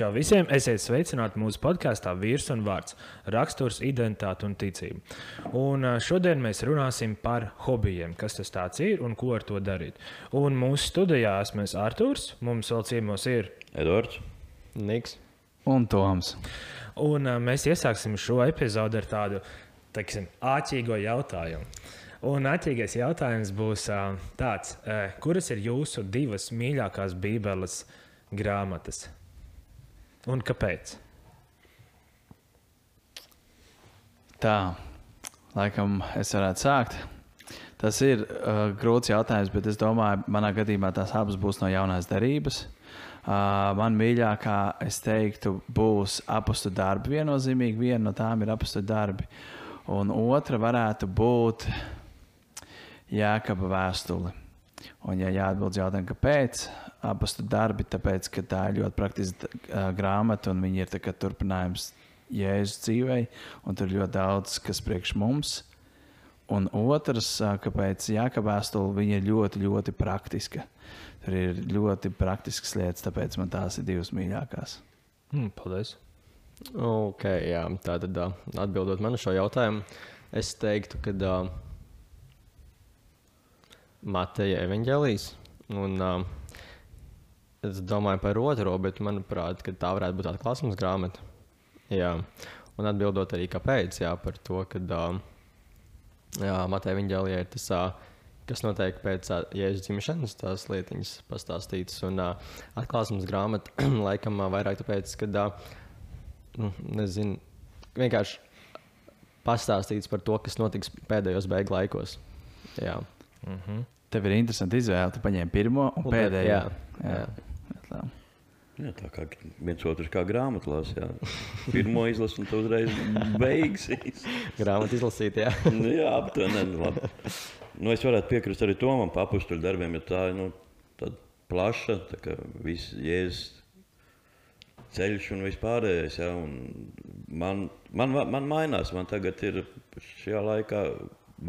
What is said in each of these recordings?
Čau visiem! Esiet sveicināti mūsu podkāstā Vīrs un Vārds - raksturs, identitāte un ticība. Un šodien mēs runāsim par hobijiem, kas tas ir un ko ar to darīt. Un mūsu studijā esmu Arthurs, mums vēl ciemos ir Edvards, Niks un Toms. Un mēs iesāksim šo epizodi ar tādu teiksim, āķīgo jautājumu. Un āķīgais jautājums būs tāds, kuras ir jūsu divas mīļākās Bībeles grāmatas? Un kāpēc? Tā, laikam, es varētu sākt. Tas ir uh, grūts jautājums, bet es domāju, manā gadījumā tās abas būs no jaunās derības. Uh, man mīļākā, es teiktu, būs apakstu darbi. Viennozīmīgi viena no tām ir apakstu darbi. Un otra varētu būt Jēkaba vēstule. Un, ja jāatbild jautājumu, kāpēc, apastu darbi, tāpēc, ka tā ir ļoti praktiska uh, grāmata un viņi ir turpinājums Jēzus dzīvei, un tur ir ļoti daudz, kas priekš mums. Un otrs, uh, kāpēc Jāka vēstule, ir ļoti, ļoti praktiska. Tur ir ļoti praktiskas lietas, tāpēc man tās ir divas mīļākās. Mm, paldies! Ok, jā, tā tad uh, atbildot man šo jautājumu, es teiktu, ka uh, Mateja evaņģēlijas un uh, Es domāju par otro, bet manuprāt, tā varētu būt atklāsmes grāmata. Jā. Un atbildot arī, kāpēc, jā, par to, ka Matei Viņģēlijā ir tas, kas notiek pēc Jēzus dzimšanas, tās lietiņas pastāstītas. Un atklāsmes grāmata laikam vairāk tāpēc, ka, nu, nezinu, vienkārši pastāstīts par to, kas notiks pēdējos beigu laikos. Jā. Mm -hmm. Tev ir interesanti izvēle. Tu paņēmi pirmo un pēdējo. Jā, jā. jā tā. Jā, tā kā viens otrs kā grāmatā lasa. Pirmā izlase, un tu uzreiz beigsies. Grāmatā izlasīt, jā. nu, jā, aptuveni. Nu, es varētu piekrist arī Tomam papustuļu darbiem, jo tā ir nu, plaša, tā kā viss jēzus ceļš un vispārējais. Ja, un man, man, man mainās, man tagad ir šajā laikā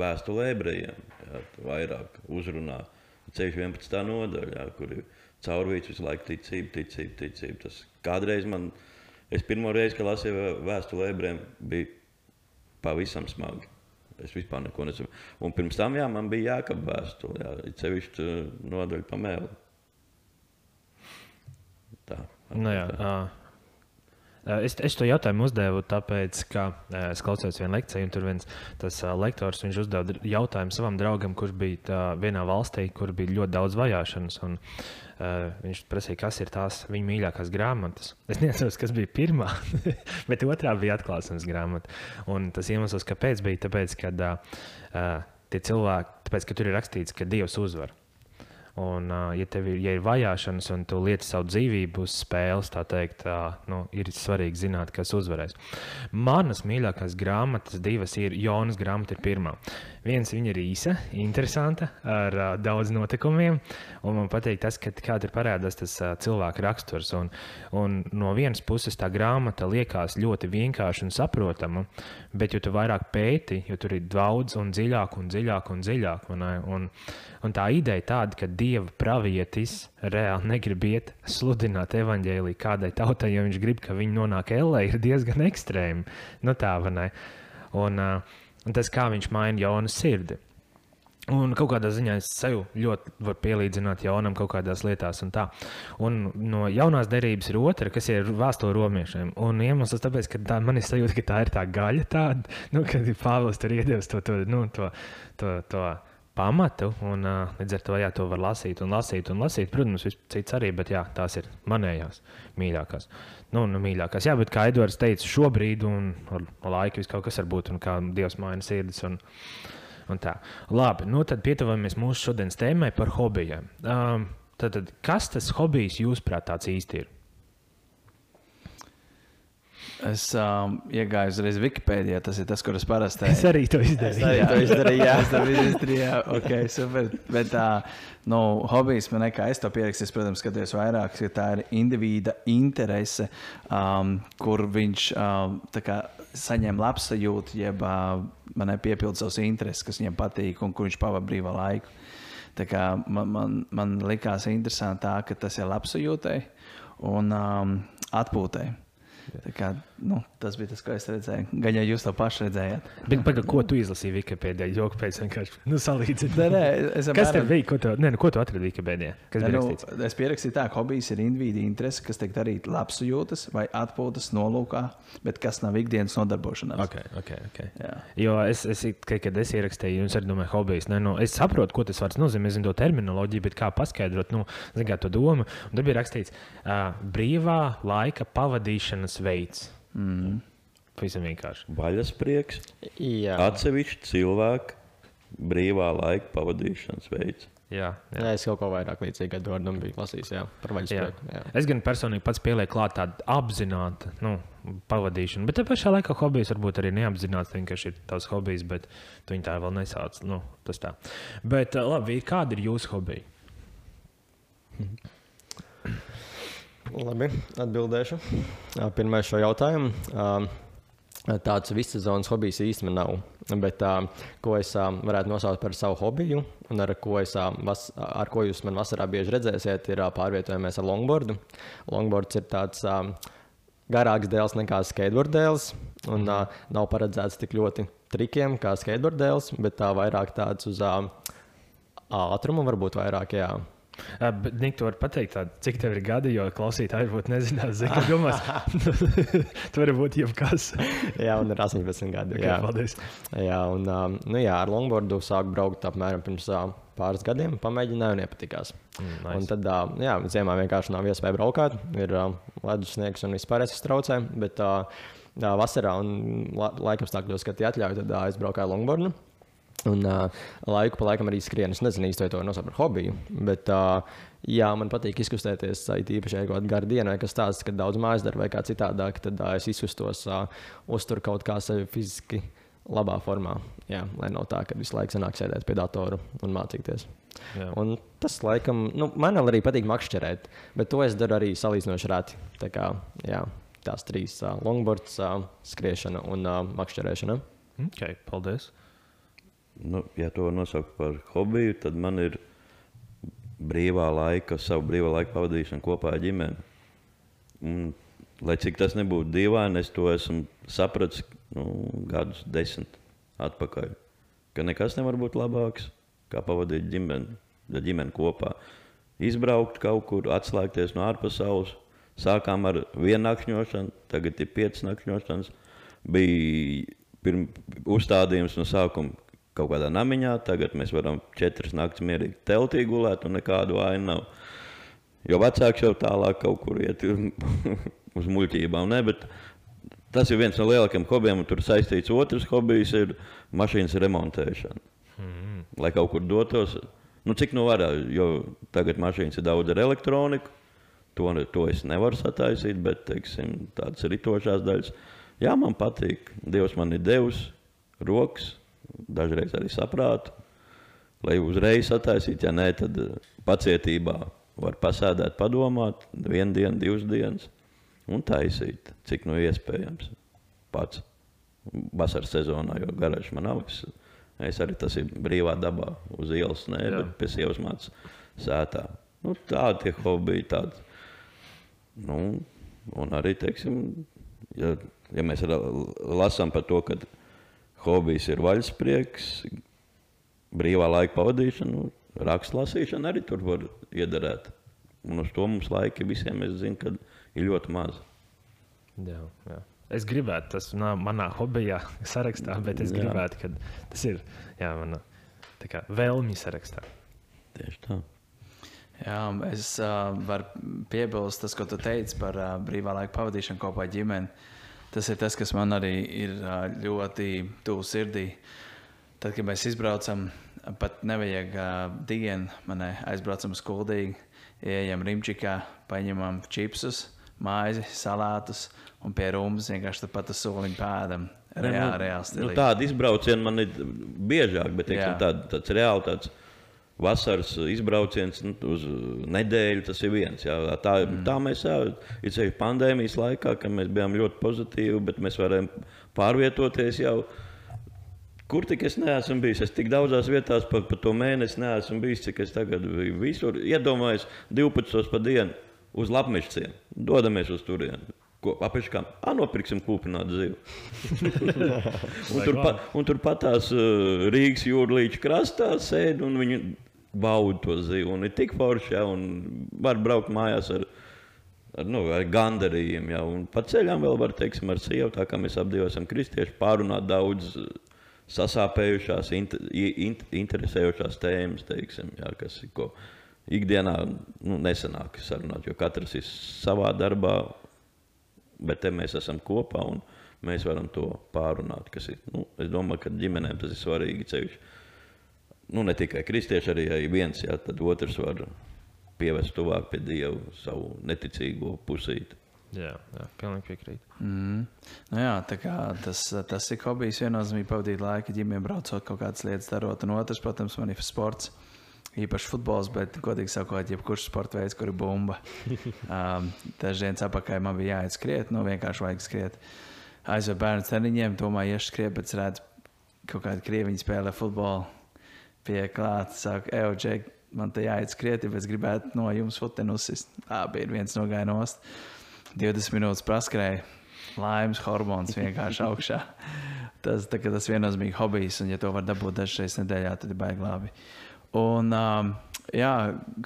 vēstule ebrejiem, ja, vairāk uzrunā ceļš 11. nodaļā, kur ir caurvīts visu laiku ticība, ticība, ticība. Tas kādreiz man, es pirmo reizi, kad lasīju vēstuli ebrejiem, bija pavisam smagi. Es vispār neko nesaprotu. Un pirms tam jā, man bija jākapa vēstule, jā, cevišķi nodaļa pamēli. Tā. Nu, jā, tā. Es, es to jautājumu uzdevu, tāpēc, ka es klausījos vienu lekciju, un tur viens tas lektors uzdeva jautājumu savam draugam, kurš bija tā, vienā valstī, kur bija ļoti daudz vajāšanas. Un, uh, viņš prasīja, kas ir tās viņa mīļākās grāmatas. Es neatceros, kas bija pirmā, bet otrā bija atklāsmes grāmata. Un tas iemesls, kāpēc bija, tāpēc, ka uh, tie cilvēki, tāpēc, ka tur ir rakstīts, ka Dievs uzvar. Un, uh, ja tev ir, ja ir vajāšanas un tu lieti savu dzīvību uz spēles, tā teikt, uh, nu, ir svarīgi zināt, kas uzvarēs. Manas mīļākās grāmatas, divas ir Jonas grāmata, ir pirmā. Viens viņa ir īsa, interesanta, ar uh, daudz notikumiem. Man patīk tas, ka kā tur parādās tas uh, cilvēka raksturs. Un, un no vienas puses tā grāmata liekas ļoti vienkārša un saprotama, bet jo vairāk pēti, jo tur ir daudz un dziļāk un dziļāk un dziļāk. Un, un, un tā ideja tāda, ka dieva pravietis reāli negrib iet sludināt evaņģēlī kādai tautai, jo viņš grib, ka viņi nonāk ellē, ir diezgan ekstrēmi. Nu, tā? Un, uh, Un tas, kā viņš maina Jonas sirdi. Un kaut kādā ziņā es sev ļoti varu pielīdzināt jaunam kaut kādās lietās. Un tā. un no jaunās derības ir otra, kas ir vēstule romiešiem. Un iemesls tāpēc, ka tā, man ir sajūta, ka tā ir tā gaļa, tāda, nu, kad Pāvils tur iedevis to, to, nu, to, to, to pamatu. Un, uh, līdz ar to jā, to var lasīt un lasīt un lasīt. Protams, cits arī, bet jā, tās ir manējās mīļākās. Nu, nu, mīļākās. Jā, bet kā Edvards teica, šobrīd un ar laiku viss kaut kas var būt un kā Dievs maina sirdis. Un, un tā. Labi, nu tad pietuvamies mūsu šodienas tēmai par hobijiem. Um, tad, tad, kas tas hobijs jūsuprāt tāds īsti ir? Es um, iegāju uzreiz Wikipēdijā. Tas ir tas, kurus parasti. Es arī to izdarīju. Es arī to izdarīju. Jā, es to izdarīju. Jā, ok, super. Bet tā, uh, nu, hobijs man nekā es to pierakstīju. Protams, skaties vairāk, ka tā ir individa interese, um, kur viņš um, kā, saņem labsajūtu, jeb uh, man piepilda savus intereses, kas viņam patīk un kur viņš pavadīja brīvā laiku. Tā kā man, man, man likās interesanti, tā, ka tas ir labsajūtai. Un, um, atpūtai. Kā, nu, tas bija tas, ko es redzēju. Gan jau jūs to pašu redzējāt. Bet, paga, ko tu izlasīji Wikipēdijā? Joku pēc vienkārši nu, salīdzini. Nē, nē, es Kas tev bija? Ko tu, ne, nu, ko tu atradi Wikipēdijā? Kas bija Nu, rakstīts? es pierakstīju, tā, ka hobijs ir individu interese, kas tiek darīta labsajūtas vai atpūtas nolūkā, bet kas nav ikdienas nodarbošanās. Okay, okay, okay. Jā. Jo es, es kad, kad es ierakstīju, jums arī domāju, hobijs. Ne, nu, es saprotu, ko tas vārds nozīmē, zinu to terminoloģiju, bet kā paskaidrot nu, zin kā, to domu. Un tur bija rakstīts, uh, brīvā laika pavadīšanas veids. Mm. Pavisam vienkārši. Vaļasprieks, Jā, atsevišķi cilvēki, brīvā laika pavadīšanas veids. Jā, jā. jā, es kaut ko vairāk līdzīgu Edvardam biju lasījis. Jā, par Jā. vaļasprieku. Jā. Es gan personīgi pats pielieku klāt tādu apzinātu nu, pavadīšanu, bet te pašā laikā hobijs varbūt arī neapzināts. Vienkārši ir tavs hobijs, bet tu viņu tā vēl nesauc. Nu, tas tā. Bet labi, kāda ir jūsu hobija? Labi, atbildēšu. Ā, Pirmais šo jautājumu. Tāds vissezonas hobijs īstenībā nav. Bet, ko es varētu nosaukt par savu hobiju, un ar ko, es, ar ko jūs man vasarā bieži redzēsiet, ir pārvietojamies ar longboardu. Longboards ir tāds garāks dēls nekā skateboard dēls, un nav paredzēts tik ļoti trikiem kā skateboard dēls, bet vairāk tāds uz ātrumu, varbūt vairāk. Jā. Uh, Nik, tu vari pateikt, tādu, cik tev ir gadi, jo klausītāji varbūt nezinās, zina, ka domās, tu vari būt jebkas. jā, un ir 18 gadi. Okay, jā. paldies. Jā, un nu, jā, ar longboardu sāku braukt apmēram pirms pāris gadiem. Pamēģināju, un iepatikās. Mm, Un nice. tad, uh, jā, ziemā vienkārši nav iespēja braukāt. Ir uh, ledusnieks un vispār es traucēju. Bet vasarā un la laikapstākļos, kad tie atļauj, tad uh, es braucu ar longboardu. Un uh, laiku pa laikam arī skrienu. Es nezinu īsti, vai to nosaukt par hobiju. Bet, uh, jā, man patīk izkustēties. uh, īpaši, ja ir kaut kāda gara diena, vai kas tāds, kad daudz mājas darba vai kā citādāk, tad uh, es izkustos, uh, uzturu kaut kā sevi fiziski labā formā. Jā, lai nav tā, ka visu laiku sanāk sēdēt pie datora un mācīties. Jā. Un tas, laikam, nu, man arī patīk makšķerēt, bet to es daru arī salīdzinoši reti. Tā kā jā, tās trīs uh, - longboards, uh, skriešana un uh, makšķerēšana. Okay, paldies. Nu, ja to nosaukt par hobiju, tad man ir brīvā laika, savu brīvā laika pavadīšana kopā ar ģimeni. Un, lai cik tas nebūtu dīvaini, es to esmu sapratis nu, gadus desmit atpakaļ. Ka nekas nevar būt labāks, kā pavadīt ģimeni, ģimeni kopā. Izbraukt kaut kur, atslēgties no ārpasaules. Sākām ar vienu nakšņošanu, tagad ir piecas nakšņošanas. Bija pirm, uzstādījums no sākuma kaut kādā namiņā, tagad mēs varam četras naktas mierīgi teltī gulēt un nekādu vainu nav. Jo vecāks jau tālāk kaut kur iet uz muļķībām. Ne, bet tas ir viens no lielākajiem hobijiem, un tur saistīts otrs hobijs ir mašīnas remontēšana. Mm. Lai kaut kur dotos, nu cik nu var, jo tagad mašīnas ir daudz ar elektroniku. To, to es nevaru sataisīt, bet teiksim, tādas ritošās daļas. Jā, man patīk. Dievs man ir devis rokas, dažreiz arī saprātu, lai uzreiz sataisītu. Ja nē, tad eh, pacietībā var pasēdēt, padomāt, vienu dienu, divas dienas un taisīt, cik nu iespējams. Pats vasaras sezonā, jo garāžs man nav. Es, es arī tas ir brīvā dabā, uz ielas, nē, Jā. bet pie sievas mācās sētā. Nu, tādi hobiji. Tādi. Nu, un arī, teiksim, ja, ja mēs lasām par to, ka hobijs ir vaļasprieks, brīvā laika pavadīšana, nu, rakstu lasīšana arī tur var iederēt. Un uz to mums laika visiem, es zinu, ka ir ļoti maz. Jā, jā. Es gribētu, tas nav manā hobijā, sarakstā, bet es Jā. gribētu, ka tas ir jā, manā tā kā vēlmju sarakstā. Tieši tā. Jā, es uh, varu piebilst, tas, ko tu teici par uh, brīvā laika pavadīšanu kopā ar ģimeni. Tas ir tas, kas man arī ir ļoti tuvu sirdī. Tad, kad mēs izbraucam, pat nevajag uh, dienu, manai aizbraucam uz kuldīgu, ejam rimčikā, paņemam čipsus, maizi, salātus un pie rūmas vienkārši tāpat uz soliņa pēdam. Reāli, reāli nu, stilīgi. tādi izbraucieni man ir biežāk, bet teiksim, tād, tāds reāli tāds vasaras izbrauciens nu, uz nedēļu. Tas ir viens. Jā. Tā, mm. tā mēs ir sevišķi pandēmijas laikā, kad mēs bijām ļoti pozitīvi, bet mēs varējām pārvietoties jau. Kur tik es neesmu bijis? Es tik daudzās vietās pa, pa to mēnesi neesmu bijis, cik es tagad visur. Iedomājos 12 pa dienu uz lapmešiem. Dodamies uz turieni. Ko apakšā nopirksim kūpinātu zivu. un, tur pa, un tur patās uh, Rīgas jūrlīča krastā sēž un viņi bauda to zivu. Un ir tik forši, ja, var braukt mājās ar, ar, nu, ar gandarījumu. Ja, pa ceļām vēl var, teiksim, ar sievu, tā kā mēs abi esam kristieši, pārunāt daudz sasāpējušās, inter, int, interesējošās tēmas, teiksim, ja, kas ir ko ikdienā nu, nesanāk sarunāt, jo katrs ir savā darbā bet te mēs esam kopā un mēs varam to pārunāt. Ir, nu, es domāju, ka ģimenēm tas ir svarīgi ceļš. Nu, ne tikai kristieši, arī ja viens, jā, tad otrs var pievest tuvāk pie Dieva savu neticīgo pusīti. Jā, jā pilnīgi piekrītu. Mm. Nu jā, tas, tas ir hobijs viennozīmīgi pavadīt laiku ģimenē, braucot kaut kādas lietas, darot. Un otrs, protams, man ir sports. Īpaši futbols, bet, godīgi sakot, jebkurš sporta veids, kur ir bumba. Um, Dažs dienas apakaļ man bija jāiet skriet, nu vienkārši vajag skriet. Aizvedu bērnu treniņiem, domāju, iešu skriet, bet redzu, kaut kāda krieviņa spēlē futbolu. Pie klāta saka, ej, Džek, man te jāiet skriet, ja es gribētu no jums futeni uzsist. Tā bija viens no gainos. 20 minūtes praskrēja, laimes hormons vienkārši augšā. Tas, tā, tas viennozīmīgi hobijs, un ja to var dabūt dažas reizes nedēļā, tad ir baigi labi. Un, um, jā,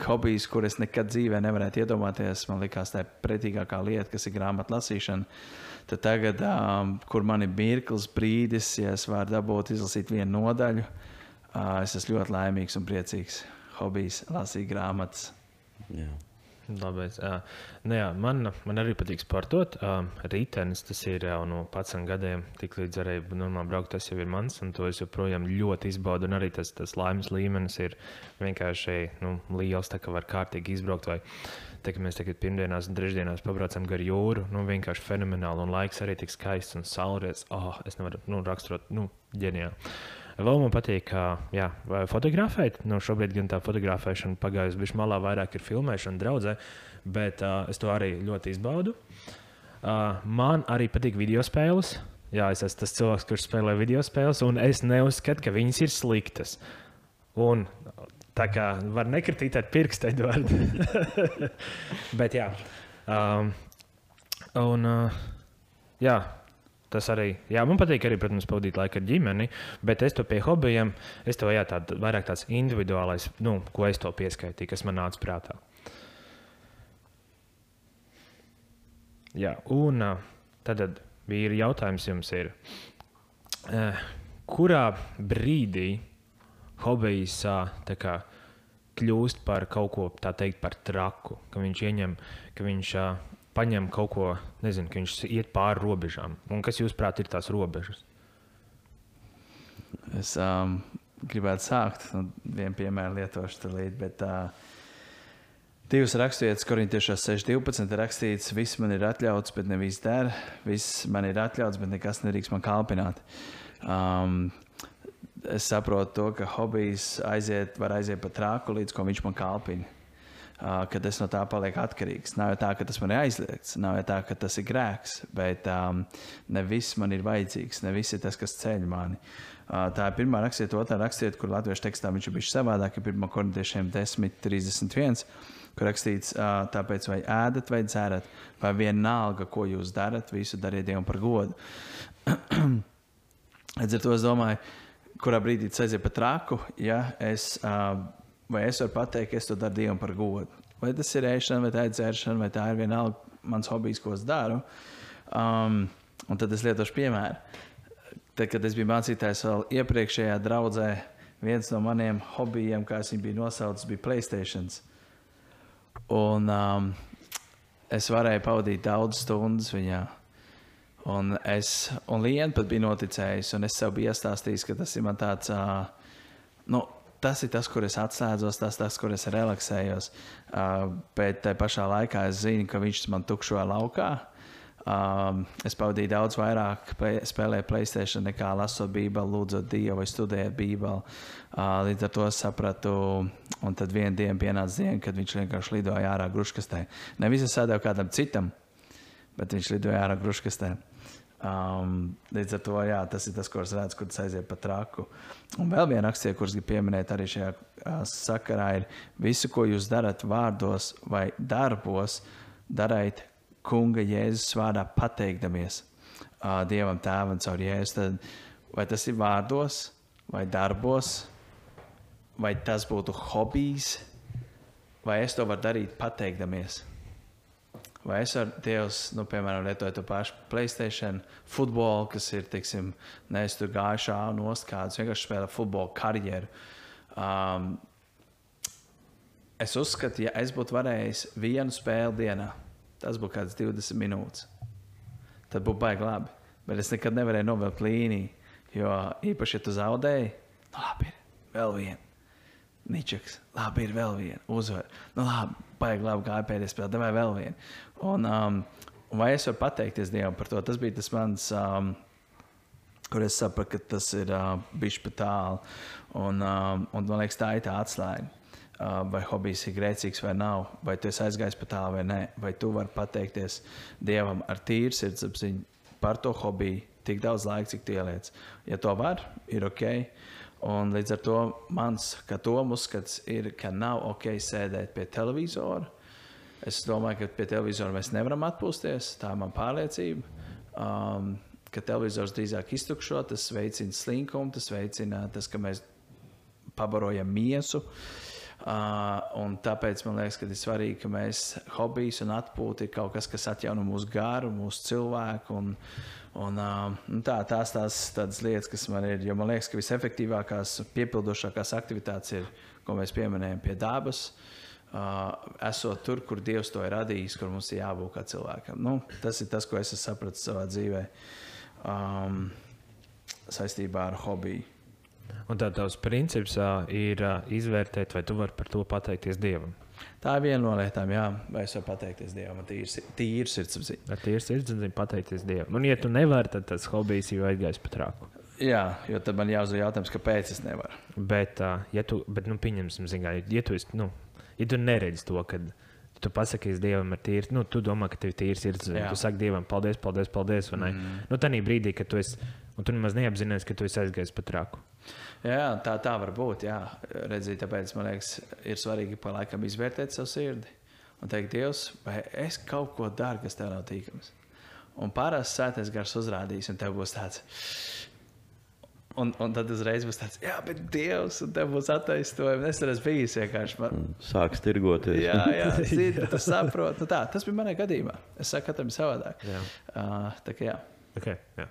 hobijs, kur es nekad dzīvē nevarētu iedomāties, man liekas, tā ir pretīgākā lieta, kas ir grāmatu lasīšana. Tad tagad, um, kur man ir mirklis, brīdis, ja es varu dabūt, izlasīt vienu nodaļu, uh, es esmu ļoti laimīgs un priecīgs. Hobijs lasīt grāmatas. Jā. Labais, jā. Nu, jā, man, man arī patīk sportot. Rītdienas tas ir jau no 11 gadiem. Tiklīdz arī normāli braukt, tas jau ir mans, un to es joprojām ļoti izbaudu. Un arī tas, tas laimes līmenis ir vienkārši nu, liels, tā kā var kārtīgi izbraukt. Vai, tā, mēs tagad pirmdienās un trešdienās pabraucam gar jūru. Nu, vienkārši fenomenāli. Un laiks arī tik skaists un saulrietis. Oh, es nevaru nu, raksturot, nu, ģeniāli. Vēl man patīk, jā, fotografēt. Nu, šobrīd gan tā fotografēšana pagājusi bija malā, vairāk ir filmēšana, draudzē, bet uh, es to arī ļoti izbaudu. Uh, man arī patīk video spēles. Jā, es esmu tas cilvēks, kurš spēlē video spēles, un es neuzskatu, ka viņas ir sliktas. Un tā kā var nekritīt ar pirkstu, Edvards. bet jā. Um, un, uh, jā, Tas arī, jā, man patīk arī, protams, pavadīt laiku ar ģimeni, bet es to pie hobijiem, es to jā, tād, vairāk tāds individuālais, nu, ko es to pieskaitīju, kas man nāca prātā. Jā, un tad vīri jautājums jums ir, kurā brīdī hobijs kā, kļūst par kaut ko tā teikt par traku, ka viņš ieņem, ka viņš paņem kaut ko, nezinu, ka viņš iet pāri robežām. Un kas, jūsuprāt, ir tās robežas? Es um, gribētu sākt ar nu, vienu piemēru lietošu līdzi, bet uh, divas raksturvietas, korintiešās 6.12. ir rakstīts, viss man ir atļauts, bet ne viss der. Viss man ir atļauts, bet nekas nedrīkst man kalpināt. Um, es saprotu to, ka hobijs aiziet, var aiziet pa trāku, līdz ko viņš man kalpina kad es no tā palieku atkarīgs. Nav jau tā, ka tas man ir aizliegts, nav jau tā, ka tas ir grēks, bet um, ne viss man ir vajadzīgs, ne viss ir tas, kas ceļ mani. Uh, tā ir pirmā rakstiet, otrā rakstiet, kur latviešu tekstā viņš ir bijis savādāk, ir 1. korintiešiem 10, 31. Kur rakstīts, tāpēc vai ēdat, vai dzerat, vai vienalga, ko jūs darat, visu dariet Dievam par godu. Līdz ar to es domāju, kurā brīdī tas aiziet pa traku, ja es uh, vai es varu pateikt, ka es to daru Dievam par godu. Vai tas ir ēšana, vai tā ir dzēršana, vai tā ir vienalga mans hobijs, ko es daru. Um, un tad es lietošu piemēru. Tad, kad es biju mācītājs vēl iepriekšējā draudzē, viens no maniem hobijiem, kā es viņu biju nosaucis, bija Playstation. Un um, es varēju pavadīt daudz stundas viņā. Un es, un Lienu pat bija noticējis, un es sev biju iestāstījis, ka tas ir man tāds, uh, nu, tas ir tas, kur es atslēdzos, tas ir tas, kur es relaksējos. Uh, bet tajā pašā laikā es zinu, ka viņš man tukšo laukā. Um, es pavadīju daudz vairāk play, spēlēju Playstation nekā lasot Bībeli, lūdzot Dievu vai studējot Bībeli. Uh, līdz ar to sapratu, un tad vienā dienā pienāca diena, kad viņš vienkārši lidoja ārā gruškastē. Nevis es sēdēju kādam citam, bet viņš lidoja ārā gruškastē. Um, līdz ar to jā, tas ir tas, ko es redzu, kur tas aiziet pa traku. Un vēl viena akcija, kuras gribu pieminēt arī šajā uh, sakarā, ir visu, ko jūs darat vārdos vai darbos, dariet kunga Jēzus vārdā pateikdamies uh, Dievam tēvam caur Jēzus. Tad, vai tas ir vārdos, vai darbos, vai tas būtu hobijs, vai es to varu darīt pateikdamies. Vai es varu, Dievs, nu, piemēram, lietot to pašu Playstation, futbolu, kas ir, teiksim, nevis tur gājuši ārā nost kādus, vienkārši spēlē futbola karjeru. Um, es uzskatu, ja es būtu varējis vienu spēli dienā, tas būtu kāds 20 minūtes. Tad būtu baigi labi. Bet es nekad nevarēju novilkt līniju, jo īpaši, ja tu zaudēji, nu labi, ir vēl viena. Ničaks, labi, ir vēl viena uzvara. Nu, labi, baigi labi gāja pēdējā spēlē, vai vēl viena. Un, um, vai es varu pateikties Dievam par to? Tas bija tas mans, um, kur es sapratu, ka tas ir uh, bijis pat tālu. Un, um, un man liekas, tā ir tā atslēga. Uh, vai hobijs ir grēcīgs vai nav, vai tu esi aizgājis pa tālu vai nē, vai tu vari pateikties Dievam ar tīru sirdsapziņu par to hobiju, tik daudz laika, cik tu ieliec. Ja to var, ir ok. Un līdz ar to mans, uzskats ir, ka nav ok sēdēt pie televizora. Es domāju, ka pie televizora mēs nevaram atpūsties. Tā ir mana pārliecība. Um, ka televizors drīzāk iztukšo, tas veicina slinkumu, tas veicina tas, ka mēs pabarojam miesu. Uh, tāpēc man liekas, ka ir svarīgi, ka mēs hobijs un atpūta ir kaut kas, kas atjauno mūsu garu, mūsu cilvēku. Un, un, uh, tā, tās tās tādas lietas, kas man ir. Jo man liekas, ka visefektīvākās, piepildošākās aktivitātes ir, ko mēs pieminējam pie dabas. Esot tur, kur Dievs to ir radījis, kur mums ir jābūt kā cilvēkam. Nu, tas ir tas, ko es esmu sapratis savā dzīvē um, saistībā ar hobiju. Un tā tavs princips uh, ir uh, izvērtēt, vai tu vari par to pateikties Dievam. Tā ir viena no lietām, jā, vai es varu pateikties Dievam, tīrs sirdsapziņa. Ar tīru sirdsapziņu pateikties Dievam. Un, ja tu nevari, tad tas hobijs jau aizgājis pat rāku. Jā, jo tad man jāuzdod jautājums, kāpēc es nevaru. Bet, uh, ja tu, bet, nu, pieņemsim, zināmā, ja tu esi, nu, ja tu neredzi to, kad tu pasakies Dievam ar tīru, nu, tu domā, ka tev ir tīrs sirdsapziņa. Jā. Tu saki Dievam, paldies, paldies, paldies. Mm. Nu, tā brīdī, kad tu esi, un tu nemaz neapzinājies, ka tu esi aizgājis pat rāku. Jā, tā, tā var būt. Jā. Redzīt, tāpēc man liekas, ir svarīgi pa laikam izvērtēt savu sirdi un teikt, Dievs, vai es kaut ko daru, kas tev nav tīkams. Un parasti sēties gars uzrādīs, un tev būs tāds. Un, un tad uzreiz būs tāds, jā, bet Dievs, un tev būs attaisnojums. Es tur esmu bijis vienkārši. Man, Sāks tirgoties. jā, jā, zini, tu saproti. Nu, tā, tas bija manā gadījumā. Es saku, katram ir savādāk. Jā. Uh, tā kā jā. Okay, jā.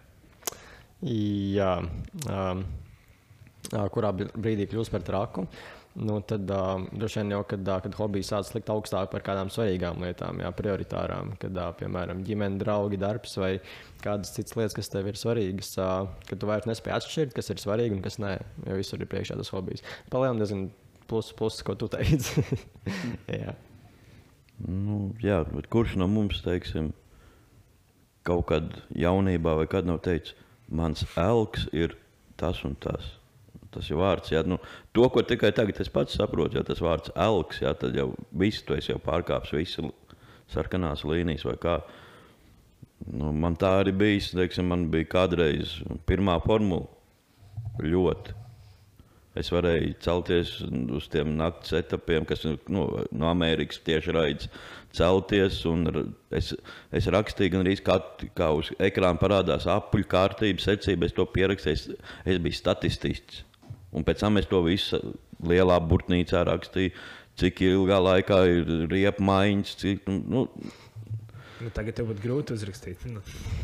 Jā, um, kurā br- brīdī kļūst par traku. Nu, tad uh, droši vien jau, kad, uh, kad hobijs sācis likt augstāk par kādām svarīgām lietām, jā, prioritārām, kad, uh, piemēram, ģimene, draugi, darbs vai kādas citas lietas, kas tev ir svarīgas, uh, kad tu vairs nespēji atšķirt, kas ir svarīgi un kas nē, jo visur ir priekšā tas hobijs. Palielināt diezgan plus, plus, ko tu teici. jā. Nu, jā, bet kurš no mums, teiksim, kaut kad jaunībā vai kad nav teicis, mans elks ir tas un tas. Tas ir vārds, jā, nu, to, ko tikai tagad es pats saprotu, ja tas vārds elks, jā, tad jau viss, tu esi jau pārkāpis visu sarkanās līnijas vai kā. Nu, man tā arī bijis, teiksim, man bija kādreiz pirmā formula ļoti. Es varēju celties uz tiem naktas etapiem, kas nu, no Amerikas tieši raidījis, celties. un Es, es rakstīju, gan arī kā, kā uz ekrāna parādās apuļu kārtība, secība. Es to pierakstīju, es, es biju statistists. Un pēc tam es to visu lielā burtnīcā rakstīju, cik ilgā laikā ir riepa maiņas. Cik, nu, Nu, tagad tev būtu grūti uzrakstīt. Nu,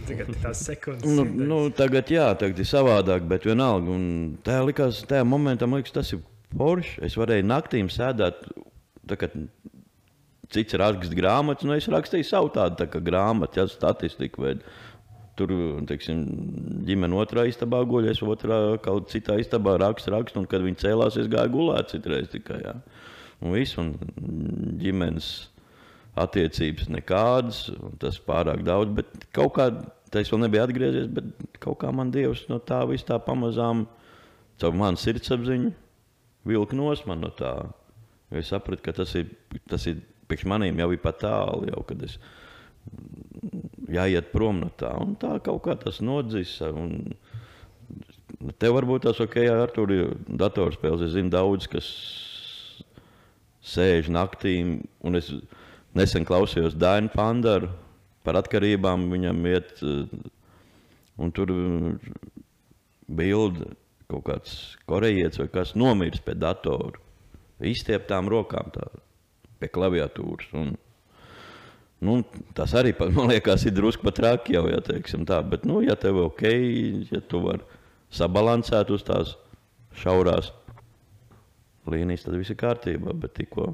tagad tās sekundes. Nu, nu, tagad, jā, tagad ir savādāk, bet vienalga. Un tajā, likās, tajā momentā man liekas, tas ir forši. Es varēju naktīm sēdēt, kā cits raksta grāmatas, un es rakstīju savu tādu tā grāmatu, ja statistiku. Vai, Tur, teiksim, ģimene otrā istabā guļ, es otrā kaut citā istabā rakstu, rakstu, un kad viņi cēlās, es gāju gulēt citreiz tikai. Jā. Un viss, un ģimenes attiecības nekādas, tas pārāk daudz, bet kaut kā, tā es vēl nebiju atgriezies, bet kaut kā man Dievs no tā viss tā pamazām, caur manu sirdsapziņu, vilka nos man no tā. Jo es sapratu, ka tas ir, tas ir priekš manīm jau ir pat tālu, jau kad es jāiet prom no tā, un tā kaut kā tas nodzisa. Un, Tev varbūt tas ok, ar to ir datorspēles. Es zinu daudz, kas sēž naktī, es nesen klausījos Dainu Pandaru par atkarībām viņam iet, un tur bilde kaut kāds korejietis vai kas nomiris pie datora, izstieptām rokām tā, pie klaviatūras. Un, nu, tas arī man liekas, ir drusku pat traki jau, ja teiksim tā. Bet, nu, ja tev ok, ja tu vari sabalansēt uz tās šaurās līnijas, tad viss ir kārtībā. Bet tikko